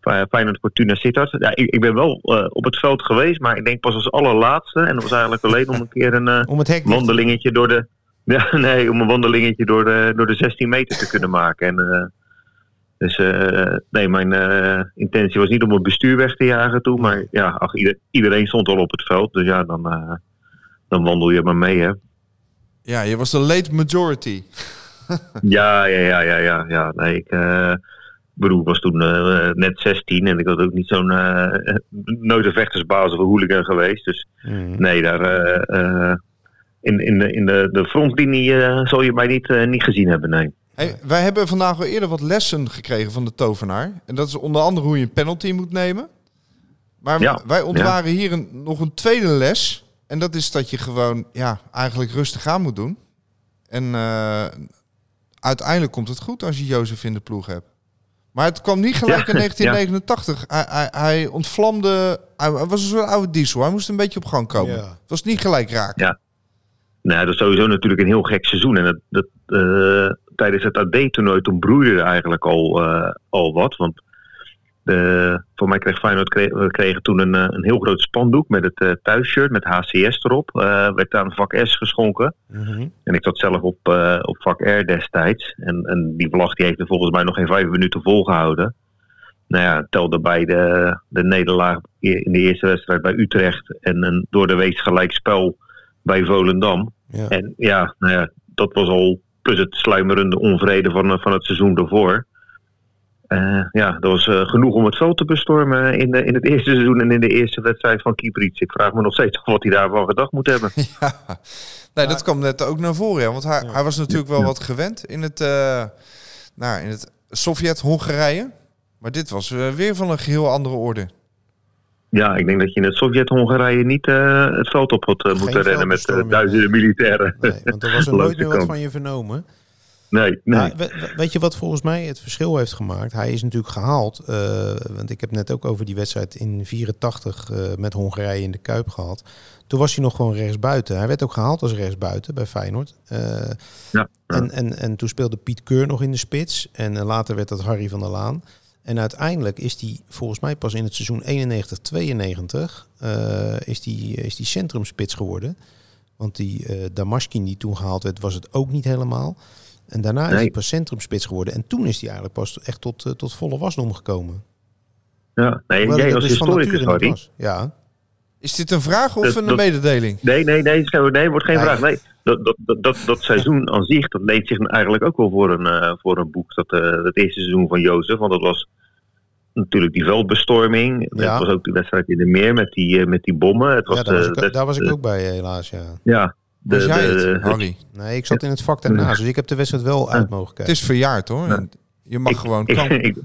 Fe- Feyenoord Fortuna Sittard. Ja, ik, ik ben wel eh, op het veld geweest, maar ik denk pas als allerlaatste. En dat was eigenlijk alleen om een keer een Om het wandelingetje door de... Ja, nee, om een wandelingetje door de, door de 16 meter te kunnen maken. En, dus nee, mijn intentie was niet om het bestuur weg te jagen toe. Maar ja, ach, ieder- iedereen stond al op het veld. Dus ja, dan, dan wandel je maar mee, hè. Ja, je was de late majority. Ja, ja, ja, ja, ja. ja. Nee, ik eh, bedoel, ik was toen eh, net 16 en ik had ook niet zo'n eh, nooit een vechtersbaas of een hooligan geweest. Dus Mm. nee, daar in, in, de, in de, de frontlinie zal je mij niet, niet gezien hebben, nee. Hey, wij hebben vandaag al eerder wat lessen gekregen van de tovenaar. En dat is onder andere hoe je een penalty moet nemen. Maar Ja, wij ontwaren hier een, nog een tweede les. En dat is dat je gewoon ja, eigenlijk rustig aan moet doen. En eh, uiteindelijk komt het goed als je Jozef in de ploeg hebt. Maar het kwam niet gelijk Ja, in 1989. Hij, hij, hij ontvlamde. Hij was een soort oude diesel. Hij moest een beetje op gang komen. Ja. Het was niet gelijk raak. Ja. Nou, dat is sowieso natuurlijk een heel gek seizoen. En dat, dat, eh, tijdens het AD-toernooi toen broeide er eigenlijk al, eh, al wat. Want de, voor mij kreeg Feyenoord kreeg, we kregen toen een, eh, een heel groot spandoek met het eh, thuisshirt met HCS erop. Eh, werd aan vak S geschonken. Mhm. En ik zat zelf op, eh, op vak R destijds. En, en die vlag die heeft er volgens mij nog geen vijf minuten volgehouden. Nou ja, tel daarbij de, de nederlaag in de eerste wedstrijd bij Utrecht. En een door de week gelijk spel bij Volendam. Ja. En ja, nou ja, dat was al plus het sluimerende onvrede van, van het seizoen daarvoor. Eh, ja, dat was eh, genoeg om het veld te bestormen in, de, in het eerste seizoen en in de eerste wedstrijd van Kieprits. Ik vraag me nog steeds af wat hij daarvan gedacht moet hebben. Ja. Nee, dat kwam net ook naar voren. Ja, want hij, hij was natuurlijk wel wat gewend in het, eh, nou, in het Sovjet-Hongarije. Maar dit was weer van een geheel andere orde. Ja, ik denk dat je in het Sovjet-Hongarije niet eh, het veld op had moeten rennen met duizenden militairen. Nee, want er was er nooit meer wat van je vernomen. Nee, nee. We- weet je wat volgens mij het verschil heeft gemaakt? Hij is natuurlijk gehaald. eh, want ik heb net ook over die wedstrijd in 84 eh, met Hongarije in de Kuip gehad. Toen was hij nog gewoon rechtsbuiten. Hij werd ook gehaald als rechtsbuiten bij Feyenoord. Eh, Ja, ja. En, en, en toen speelde Piet Keur nog in de spits. En later werd dat Harry van der Laan. En uiteindelijk is hij volgens mij pas in het seizoen 91-92 eh, is die, is die centrumspits geworden. Want die eh Damashkin die toen gehaald werd, was het ook niet helemaal. En daarna is Nee. hij pas centrumspits geworden. En toen is hij eigenlijk pas echt tot, eh, tot volle wasdom gekomen. ja. nee Hoewel jij als dat dus van historicus, Harry. was. Ja, Is dit een vraag of Dat- een dat- mededeling? Nee, nee, nee, zo- nee, wordt geen Nee. vraag. Nee, dat, dat, dat, dat, dat seizoen aan zich, dat leent zich eigenlijk ook wel voor een, eh, voor een boek. Dat, eh het eerste seizoen van Jozef, want dat was natuurlijk die veldbestorming. Ja. Het was ook de wedstrijd in de meer met die, eh, met die bommen. Het was, ja daar, was eh, ik, daar was ik eh, ook bij helaas, ja. Ja. De, Was jij de- het, Harry? Nee, ik zat in het vak daarnaast. Dus ik heb de wedstrijd wel uit mogen Het kijken. is verjaard hoor. Je mag ik, gewoon ik, kampen. ik,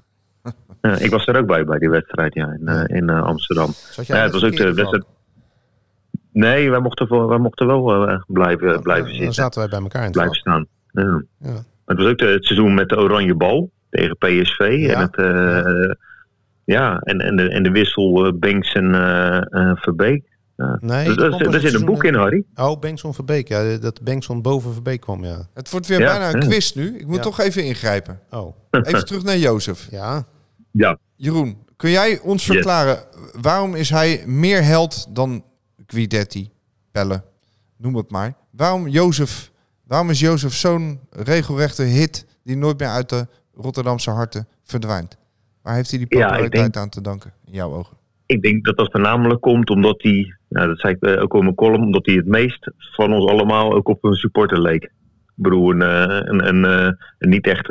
ja, ik was er ook bij, bij die wedstrijd ja, in, eh, in eh, Amsterdam. Ja, het was ook de wedstrijd. Nee, wij mochten, wel- wij mochten wel eh, blijven, blijven Dan zitten. zaten wij bij elkaar in het blijven vak. staan. Ja. Ja. Maar Het was ook de- het seizoen met de oranje bal tegen PSV. Ja. En, het, eh, ja, en, en, de, en de wissel Banks en eh, eh, Verbeek. Ja. Nee, Dus het zit een boek in, seizoen Harry. Oh, Bengtson Verbeek. Ja, dat Bengtson boven Verbeek kwam, ja. Het wordt weer Ja, bijna een quiz nu. Ik moet Ja. toch even ingrijpen. Oh, Even terug naar Jozef. ja. Ja, Jeroen, kun jij ons Yes. verklaren waarom is hij meer held dan Guidetti, Pelle, noem het maar. Waarom Jozef, waarom is Jozef zo'n regelrechte hit die nooit meer uit de Rotterdamse harten verdwijnt? Waar heeft hij die populariteit denk- aan te danken in jouw ogen? Ik denk dat dat voornamelijk komt omdat hij, nou, dat zei ik eh, ook in mijn column, omdat hij het meest van ons allemaal ook op een supporter leek. Ik bedoel, een, eh, een, een, eh, een niet echt,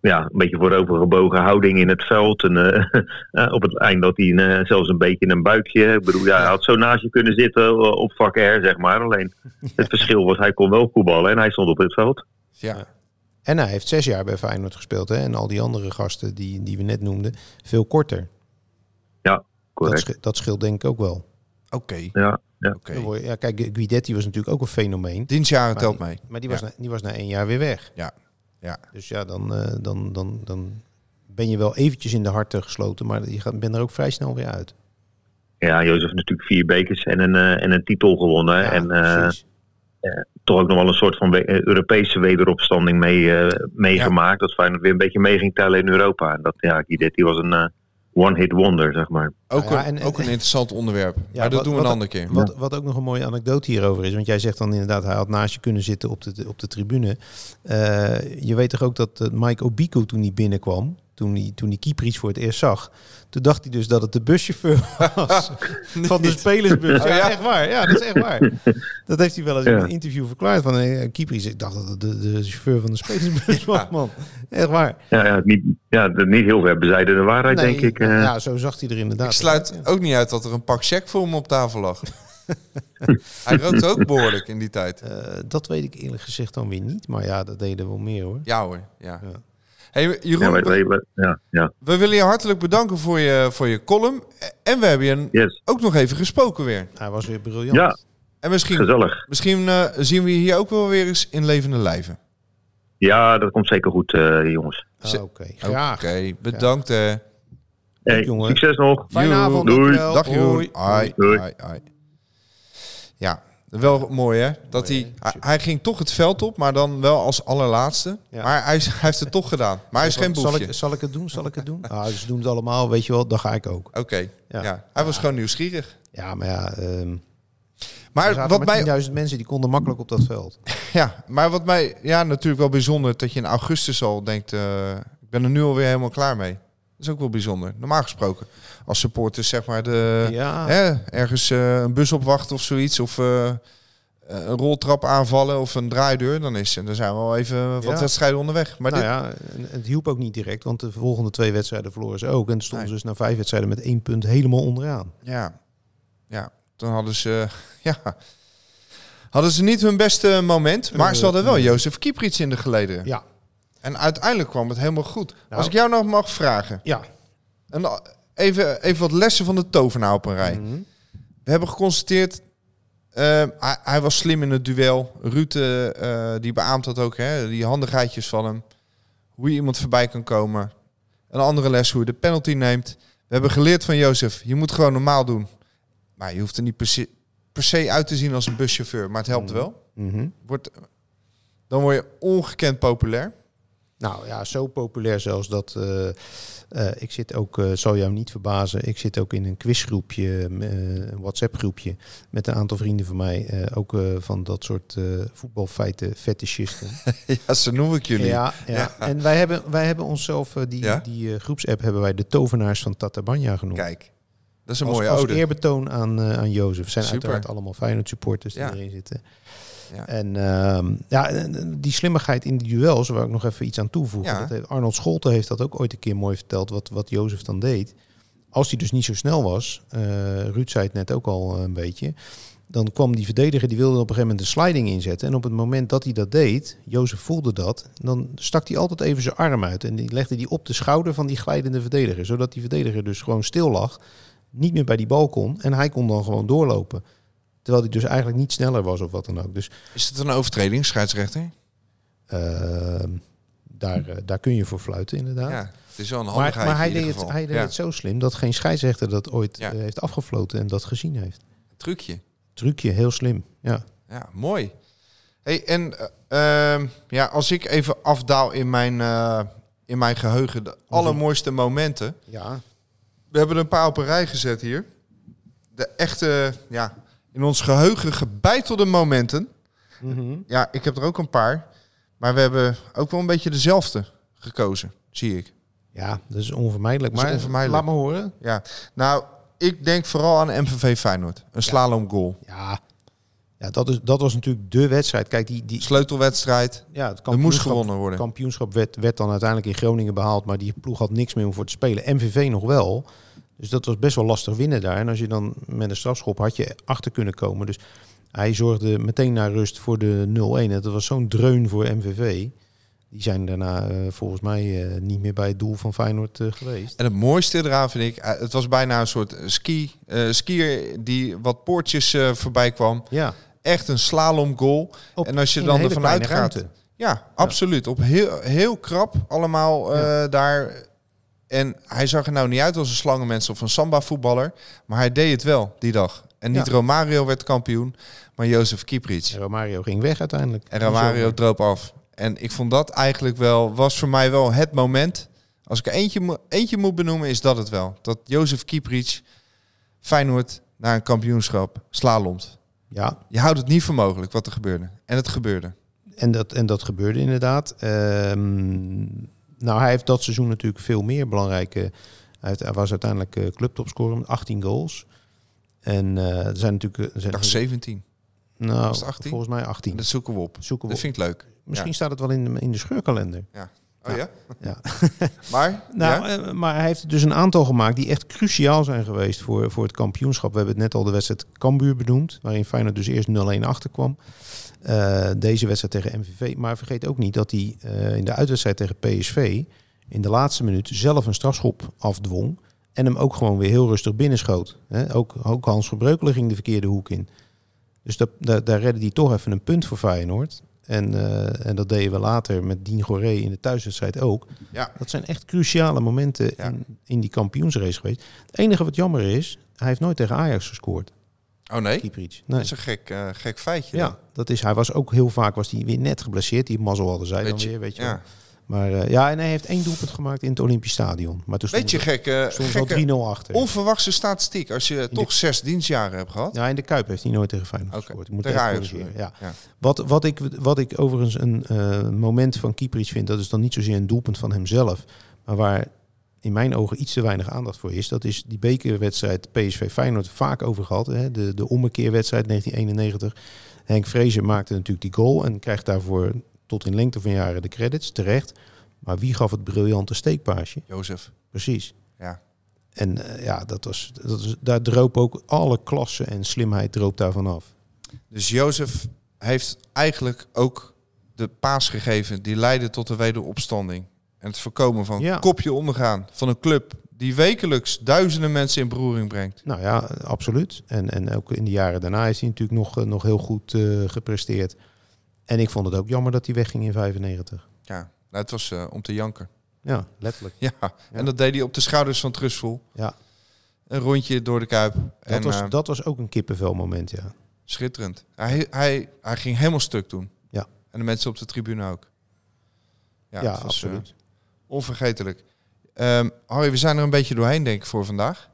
ja, een beetje voorovergebogen houding in het veld. En, op het eind dat hij zelfs een beetje een buikje. Ik bedoel, ja, hij had zo naast je kunnen zitten op vak R, zeg maar. Alleen het verschil was, hij kon wel voetballen en hij stond op het veld. Ja. En hij heeft zes jaar bij Feyenoord gespeeld. Hè? En al die andere gasten die, die we net noemden, veel korter. Dat, correct. sche- dat scheelt denk ik ook wel. Oké, Ja, ja. je- Ja, kijk, Guidetti was natuurlijk ook een fenomeen. Dienstjaren telt mee. Maar die was, Ja. na, die was na één jaar weer weg. Ja, ja. Dus ja, dan, eh, dan, dan, dan ben je wel eventjes in de harten gesloten. Maar je gaat, bent er ook vrij snel weer uit. Ja, Jozef heeft natuurlijk vier bekers en een, eh, en een titel gewonnen. Ja, en eh, toch ook nog wel een soort van we- Europese wederopstanding mee, eh, meegemaakt. Dat Feyenoord weer een beetje mee ging tellen in Europa. En dat, ja, Guidetti was een eh, one-hit wonder, zeg maar. Ook, ja, een, en- ook een interessant onderwerp. Ja, maar dat wat- doen we een andere keer. Wat, wat ook nog een mooie anekdote hierover is. Want jij zegt dan inderdaad, hij had naast je kunnen zitten op de, op de tribune. Eh, je weet toch ook dat eh, Mike Obiku toen hij binnenkwam. Toen hij, toen hij Kieprits voor het eerst zag. Toen dacht hij dus dat het de buschauffeur was. van de spelersbus. Oh, ja, ja? echt waar. Ja, dat is echt waar. Dat heeft hij wel eens in Ja. een interview verklaard. Van eh, Kieprits, ik dacht dat het de, de chauffeur van de spelersbus was, man. Echt waar. Ja, ja, niet, ja de- niet heel ver bezijden de waarheid, Nee, denk ik. eh. Ja, zo zag hij er inderdaad Ik sluit uit, ja. ook niet uit dat er een pak check voor hem op tafel lag. hij rookte ook behoorlijk in die tijd. Eh, dat weet ik eerlijk gezegd dan weer niet. Maar ja, dat deden wel meer hoor. Ja hoor, ja. Hey, Jeroen, we, we- ja, ja, we willen je hartelijk bedanken voor je, voor je column. En we hebben je yes. ook nog even gesproken weer. Hij was weer briljant. Ja, En misschien, gezellig. misschien eh, zien we je hier ook wel weer eens in levende lijven. Ja, dat komt zeker goed, eh, jongens. Ah, Oké, graag. Oké, bedankt. Hey, jongen. succes nog. Fijne avond. Doei. Dag Jeroen. Hoi. Ai, Doei. ai, ai. Ja, wel mooi hè. Dat Mooi, hij, hè? hij, ging toch het veld op, maar dan wel als allerlaatste. Ja. Maar hij, heeft het toch gedaan. Maar hij is geen zal boefje. ik, zal ik het doen? Zal ik het doen? Ah, ze doen het allemaal, weet je wel, dan ga ik ook. Oké, ja. Ja. Hij was gewoon nieuwsgierig. Ja, maar ja, ehm Maar zaten wat, mij, 10.000 mensen die konden makkelijk op dat veld. ja, maar wat mij ja, natuurlijk wel bijzonder dat je in augustus al denkt, eh, ik ben er nu alweer helemaal klaar mee. Dat is ook wel bijzonder. Normaal gesproken, als supporters zeg maar de, Ja, hè, ergens eh, een bus opwachten of zoiets. Of eh, een roltrap aanvallen of een draaideur, dan, is, dan zijn we al even wat Ja. wedstrijden onderweg. Maar nou dit, ja, het hielp ook niet direct, want de volgende twee wedstrijden verloren ze ook. En stonden Nee. ze dus na vijf wedstrijden met één punt helemaal onderaan. ja, ja, dan hadden ze, ja, hadden ze niet hun beste moment, maar ze Eh, hadden wel. Jozef Kieprits in de gelederen. Ja. En uiteindelijk kwam het helemaal goed. Nou. Als ik jou nog mag vragen, Ja. en even, even wat lessen van de tovenaar op een rij. Mhm. We hebben geconstateerd, eh, hij, hij was slim in het duel. Ruud, eh, eh, die beaamt dat ook, hè? die handigheidjes van hem. Hoe je iemand voorbij kan komen. Een andere les, hoe je de penalty neemt. We hebben geleerd van Jozef, je moet gewoon normaal doen. Maar je hoeft er niet per se, per se uit te zien als een buschauffeur, maar het helpt wel. Mhm. Wordt, dan word je ongekend populair. Nou ja, zo populair zelfs dat eh, eh, ik zit ook, eh, zal jou niet verbazen, ik zit ook in een quizgroepje, een WhatsApp groepje met een aantal vrienden van mij, ook van dat soort voetbalfeiten, fetischisten. ja, zo noem ik jullie. Ja, ja. en wij hebben, wij hebben onszelf, die, Ja? die groepsapp hebben wij de tovenaars van Tatabanya genoemd. Kijk, dat is een als, mooie als ode. eerbetoon aan, aan Jozef. Zijn Super. uiteraard allemaal Feyenoord supporters die Ja. erin zitten. Ja. En ehm, ja, die slimmigheid in die duels, waar ik nog even iets aan toevoegen. Ja. Dat heeft, Arnold Scholte heeft dat ook ooit een keer mooi verteld, wat, wat Jozef dan deed. Als hij dus niet zo snel was, eh Ruud zei het net ook al een beetje, dan kwam die verdediger, die wilde op een gegeven moment een sliding inzetten. En op het moment dat hij dat deed, Jozef voelde dat, dan stak hij altijd even zijn arm uit. En die legde die op de schouder van die glijdende verdediger. Zodat die verdediger dus gewoon stil lag, niet meer bij die bal kon. En hij kon dan gewoon doorlopen. Terwijl hij dus eigenlijk niet sneller was of wat dan ook. Dus Is het een overtreding, scheidsrechter? Ehm, daar, eh, daar kun je voor fluiten, inderdaad. Ja, het is wel een maar, handigheid maar hij in ieder deed, het, hij deed Ja. het zo slim dat geen scheidsrechter dat ooit Ja. eh, heeft afgefloten en dat gezien heeft. Trucje. Trucje, heel slim. Ja. Ja, mooi. Hey, en eh, ehm, ja, als ik even afdaal in mijn, in mijn geheugen, de allermooiste momenten. ja. We hebben er een paar op een rij gezet hier. De echte, ja, in ons geheugen gebeitelde momenten. Mhm. Ja, ik heb er ook een paar. Maar we hebben ook wel een beetje dezelfde gekozen, zie ik. Ja, dat is onvermijdelijk. Dat is maar onvermijdelijk. laat me horen. Ja, nou, ik denk vooral aan MVV Feyenoord. Een slalom goal. Ja, ja dat, is, dat was natuurlijk de wedstrijd. Kijk, die, die, Sleutelwedstrijd. ja, het Er moest gewonnen worden. kampioenschap werd, werd dan uiteindelijk in Groningen behaald. Maar die ploeg had niks meer om voor te spelen. MVV nog wel. Dus dat was best wel lastig winnen daar. En als je dan met een strafschop had je achter kunnen komen. Dus hij zorgde meteen naar rust voor de 0-1. En Dat was zo'n dreun voor MVV. Die zijn daarna eh, volgens mij eh, niet meer bij het doel van Feyenoord eh, geweest. En het mooiste eraan vind ik, het was bijna een soort ski, skier die wat poortjes voorbij kwam. Ja, Echt een slalom goal. op, En als je dan ervan uitgaat. ruimte. Ja, absoluut. Op heel, heel krap allemaal Ja. daar. En hij zag er nou niet uit als een slangenmens of een samba voetballer. Maar hij deed het wel die dag. En niet Ja. Romario werd kampioen, maar Jozef Kieprits. En Romario ging weg uiteindelijk. En Romario droop af. En ik vond dat eigenlijk wel, was voor mij wel het moment. Als ik er eentje, eentje moet benoemen, is dat het wel. Dat Jozef Kieprits Feyenoord naar een kampioenschap slalomt. Ja, Je houdt het niet voor mogelijk wat er gebeurde. En het gebeurde. En dat, en dat gebeurde inderdaad. Ehm, nou, hij heeft dat seizoen natuurlijk veel meer belangrijke. Hij, was uiteindelijk eh, clubtopscorer met 18 goals. En eh, er zijn natuurlijk. Er Ik zijn, dacht 17. nou, was het 18? volgens mij 18. Dat zoeken we op. Zoeken we Dat op. vind ik leuk. Misschien Ja. staat het wel in de, in de scheurkalender. Oh ja? Ja. Maar? Nou, ja? eh, maar hij heeft dus een aantal gemaakt die echt cruciaal zijn geweest voor, voor het kampioenschap. We hebben het net al de wedstrijd Cambuur benoemd, waarin Feyenoord dus eerst 0-1 achterkwam. Eh deze wedstrijd tegen MVV. Maar vergeet ook niet dat hij eh, in de uitwedstrijd tegen PSV in de laatste minuut zelf een strafschop afdwong. En hem ook gewoon weer heel rustig binnenschoot. Ook, ook Hans Verbreukelen ging de verkeerde hoek in. Dus dat, daar, daar redde hij toch even een punt voor Feyenoord. En, eh, en dat deden we later met Dien Goré in de thuiswedstrijd ook. Ja. Dat zijn echt cruciale momenten Ja. in, in die kampioensrace geweest. Het enige wat jammer is, hij heeft nooit tegen Ajax gescoord. Oh nee? Kieprits. Dat is een gek, eh, gek feitje. dan. Ja, dat is, hij was ook heel vaak was hij weer net geblesseerd. Die mazzel hadden zij dan je- weer, weet je wel. Maar eh, ja, en hij heeft één doelpunt gemaakt in het Olympisch Stadion. Maar toen Weet je, stond gekke, gekke wel 3-0 achter. onverwachte statistiek. Als je toch zes dienstjaren hebt gehad. Ja, in de Kuip heeft hij nooit tegen Feyenoord Oké, gescoord. Ik moet tegen Ajax Ja. Ja. Wat, wat, ik, wat ik overigens een eh, moment van Kieprits vind, dat is dan niet zozeer een doelpunt van hemzelf, maar waar in mijn ogen iets te weinig aandacht voor is. Dat is die bekerwedstrijd PSV Feyenoord vaak over gehad. Hè? De, de ommekeerwedstrijd 1991. Henk Vrezen maakte natuurlijk die goal en krijgt daarvoor tot in lengte van jaren de credits, terecht. Maar wie gaf het briljante steekpaasje? Jozef. Precies. Ja. En eh, ja, dat was, dat was, daar droop ook alle klasse en slimheid droop daarvan af. Dus Jozef heeft eigenlijk ook de paas gegeven die leidde tot de wederopstanding. En het voorkomen van Ja. kopje ondergaan van een club die wekelijks duizenden mensen in beroering brengt. Nou ja, absoluut. En, en ook in de jaren daarna is hij natuurlijk nog, eh, nog heel goed eh, gepresteerd. En ik vond het ook jammer dat hij wegging in 95. Ja, nou, het was eh, om te janken. Ja, letterlijk. Ja, en dat deed hij op de schouders van Trustful. Ja. Een rondje door de Kuip. Dat, en, was, eh, dat was ook een kippenvel moment, ja. Schitterend. Hij, hij, hij ging helemaal stuk toen. Ja. En de mensen op de tribune ook. Ja, was, absoluut. eh, onvergetelijk. Ehm, Harry, we zijn er een beetje doorheen, denk ik, voor vandaag.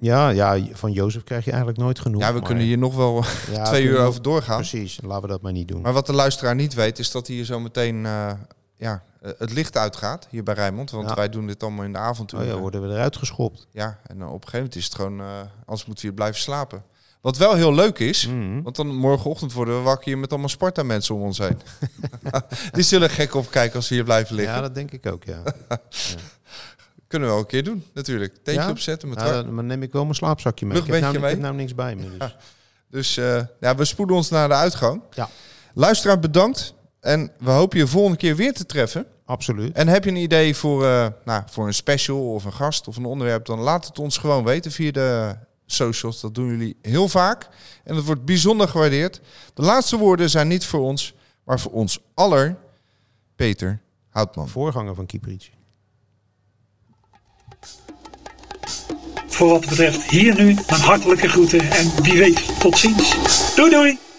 Ja, ja, van Jozef krijg je eigenlijk nooit genoeg. Ja, we maar- kunnen hier nog wel Ja, twee uur over doorgaan. Precies, laten we dat maar niet doen. Maar wat de luisteraar niet weet, is dat hier zo meteen eh, ja, eh, het licht uitgaat. Hier bij Rijnmond. Want Ja. wij doen dit allemaal in de avond. oh ja, worden we eruit geschopt. Ja, en eh, op een gegeven moment is het gewoon... eh anders moeten we hier blijven slapen. Wat wel heel leuk is, Mhm. want dan morgenochtend worden we wakker hier met allemaal Sparta-mensen om ons heen. Die zullen gek opkijken als ze hier blijven liggen. Ja, dat denk ik ook, ja. Kunnen we wel een keer doen, natuurlijk. Tentje Ja? opzetten met Ja, dan neem ik wel mijn slaapzakje mee. Ik heb, nou, ik heb nou niks bij me. Dus. Dus eh, ja, we spoeden ons naar de uitgang. Ja. Luisteraar, bedankt. En we hopen je volgende keer weer te treffen. Absoluut. En heb je een idee voor, eh, nou, voor een special of een gast of een onderwerp, dan laat het ons gewoon weten via de socials. Dat doen jullie heel vaak. En dat wordt bijzonder gewaardeerd. De laatste woorden zijn niet voor ons, maar voor ons aller. Peter Houtman. Voorganger van Kieprits. Voor wat betreft hier nu mijn hartelijke groeten en wie weet tot ziens. Doei doei!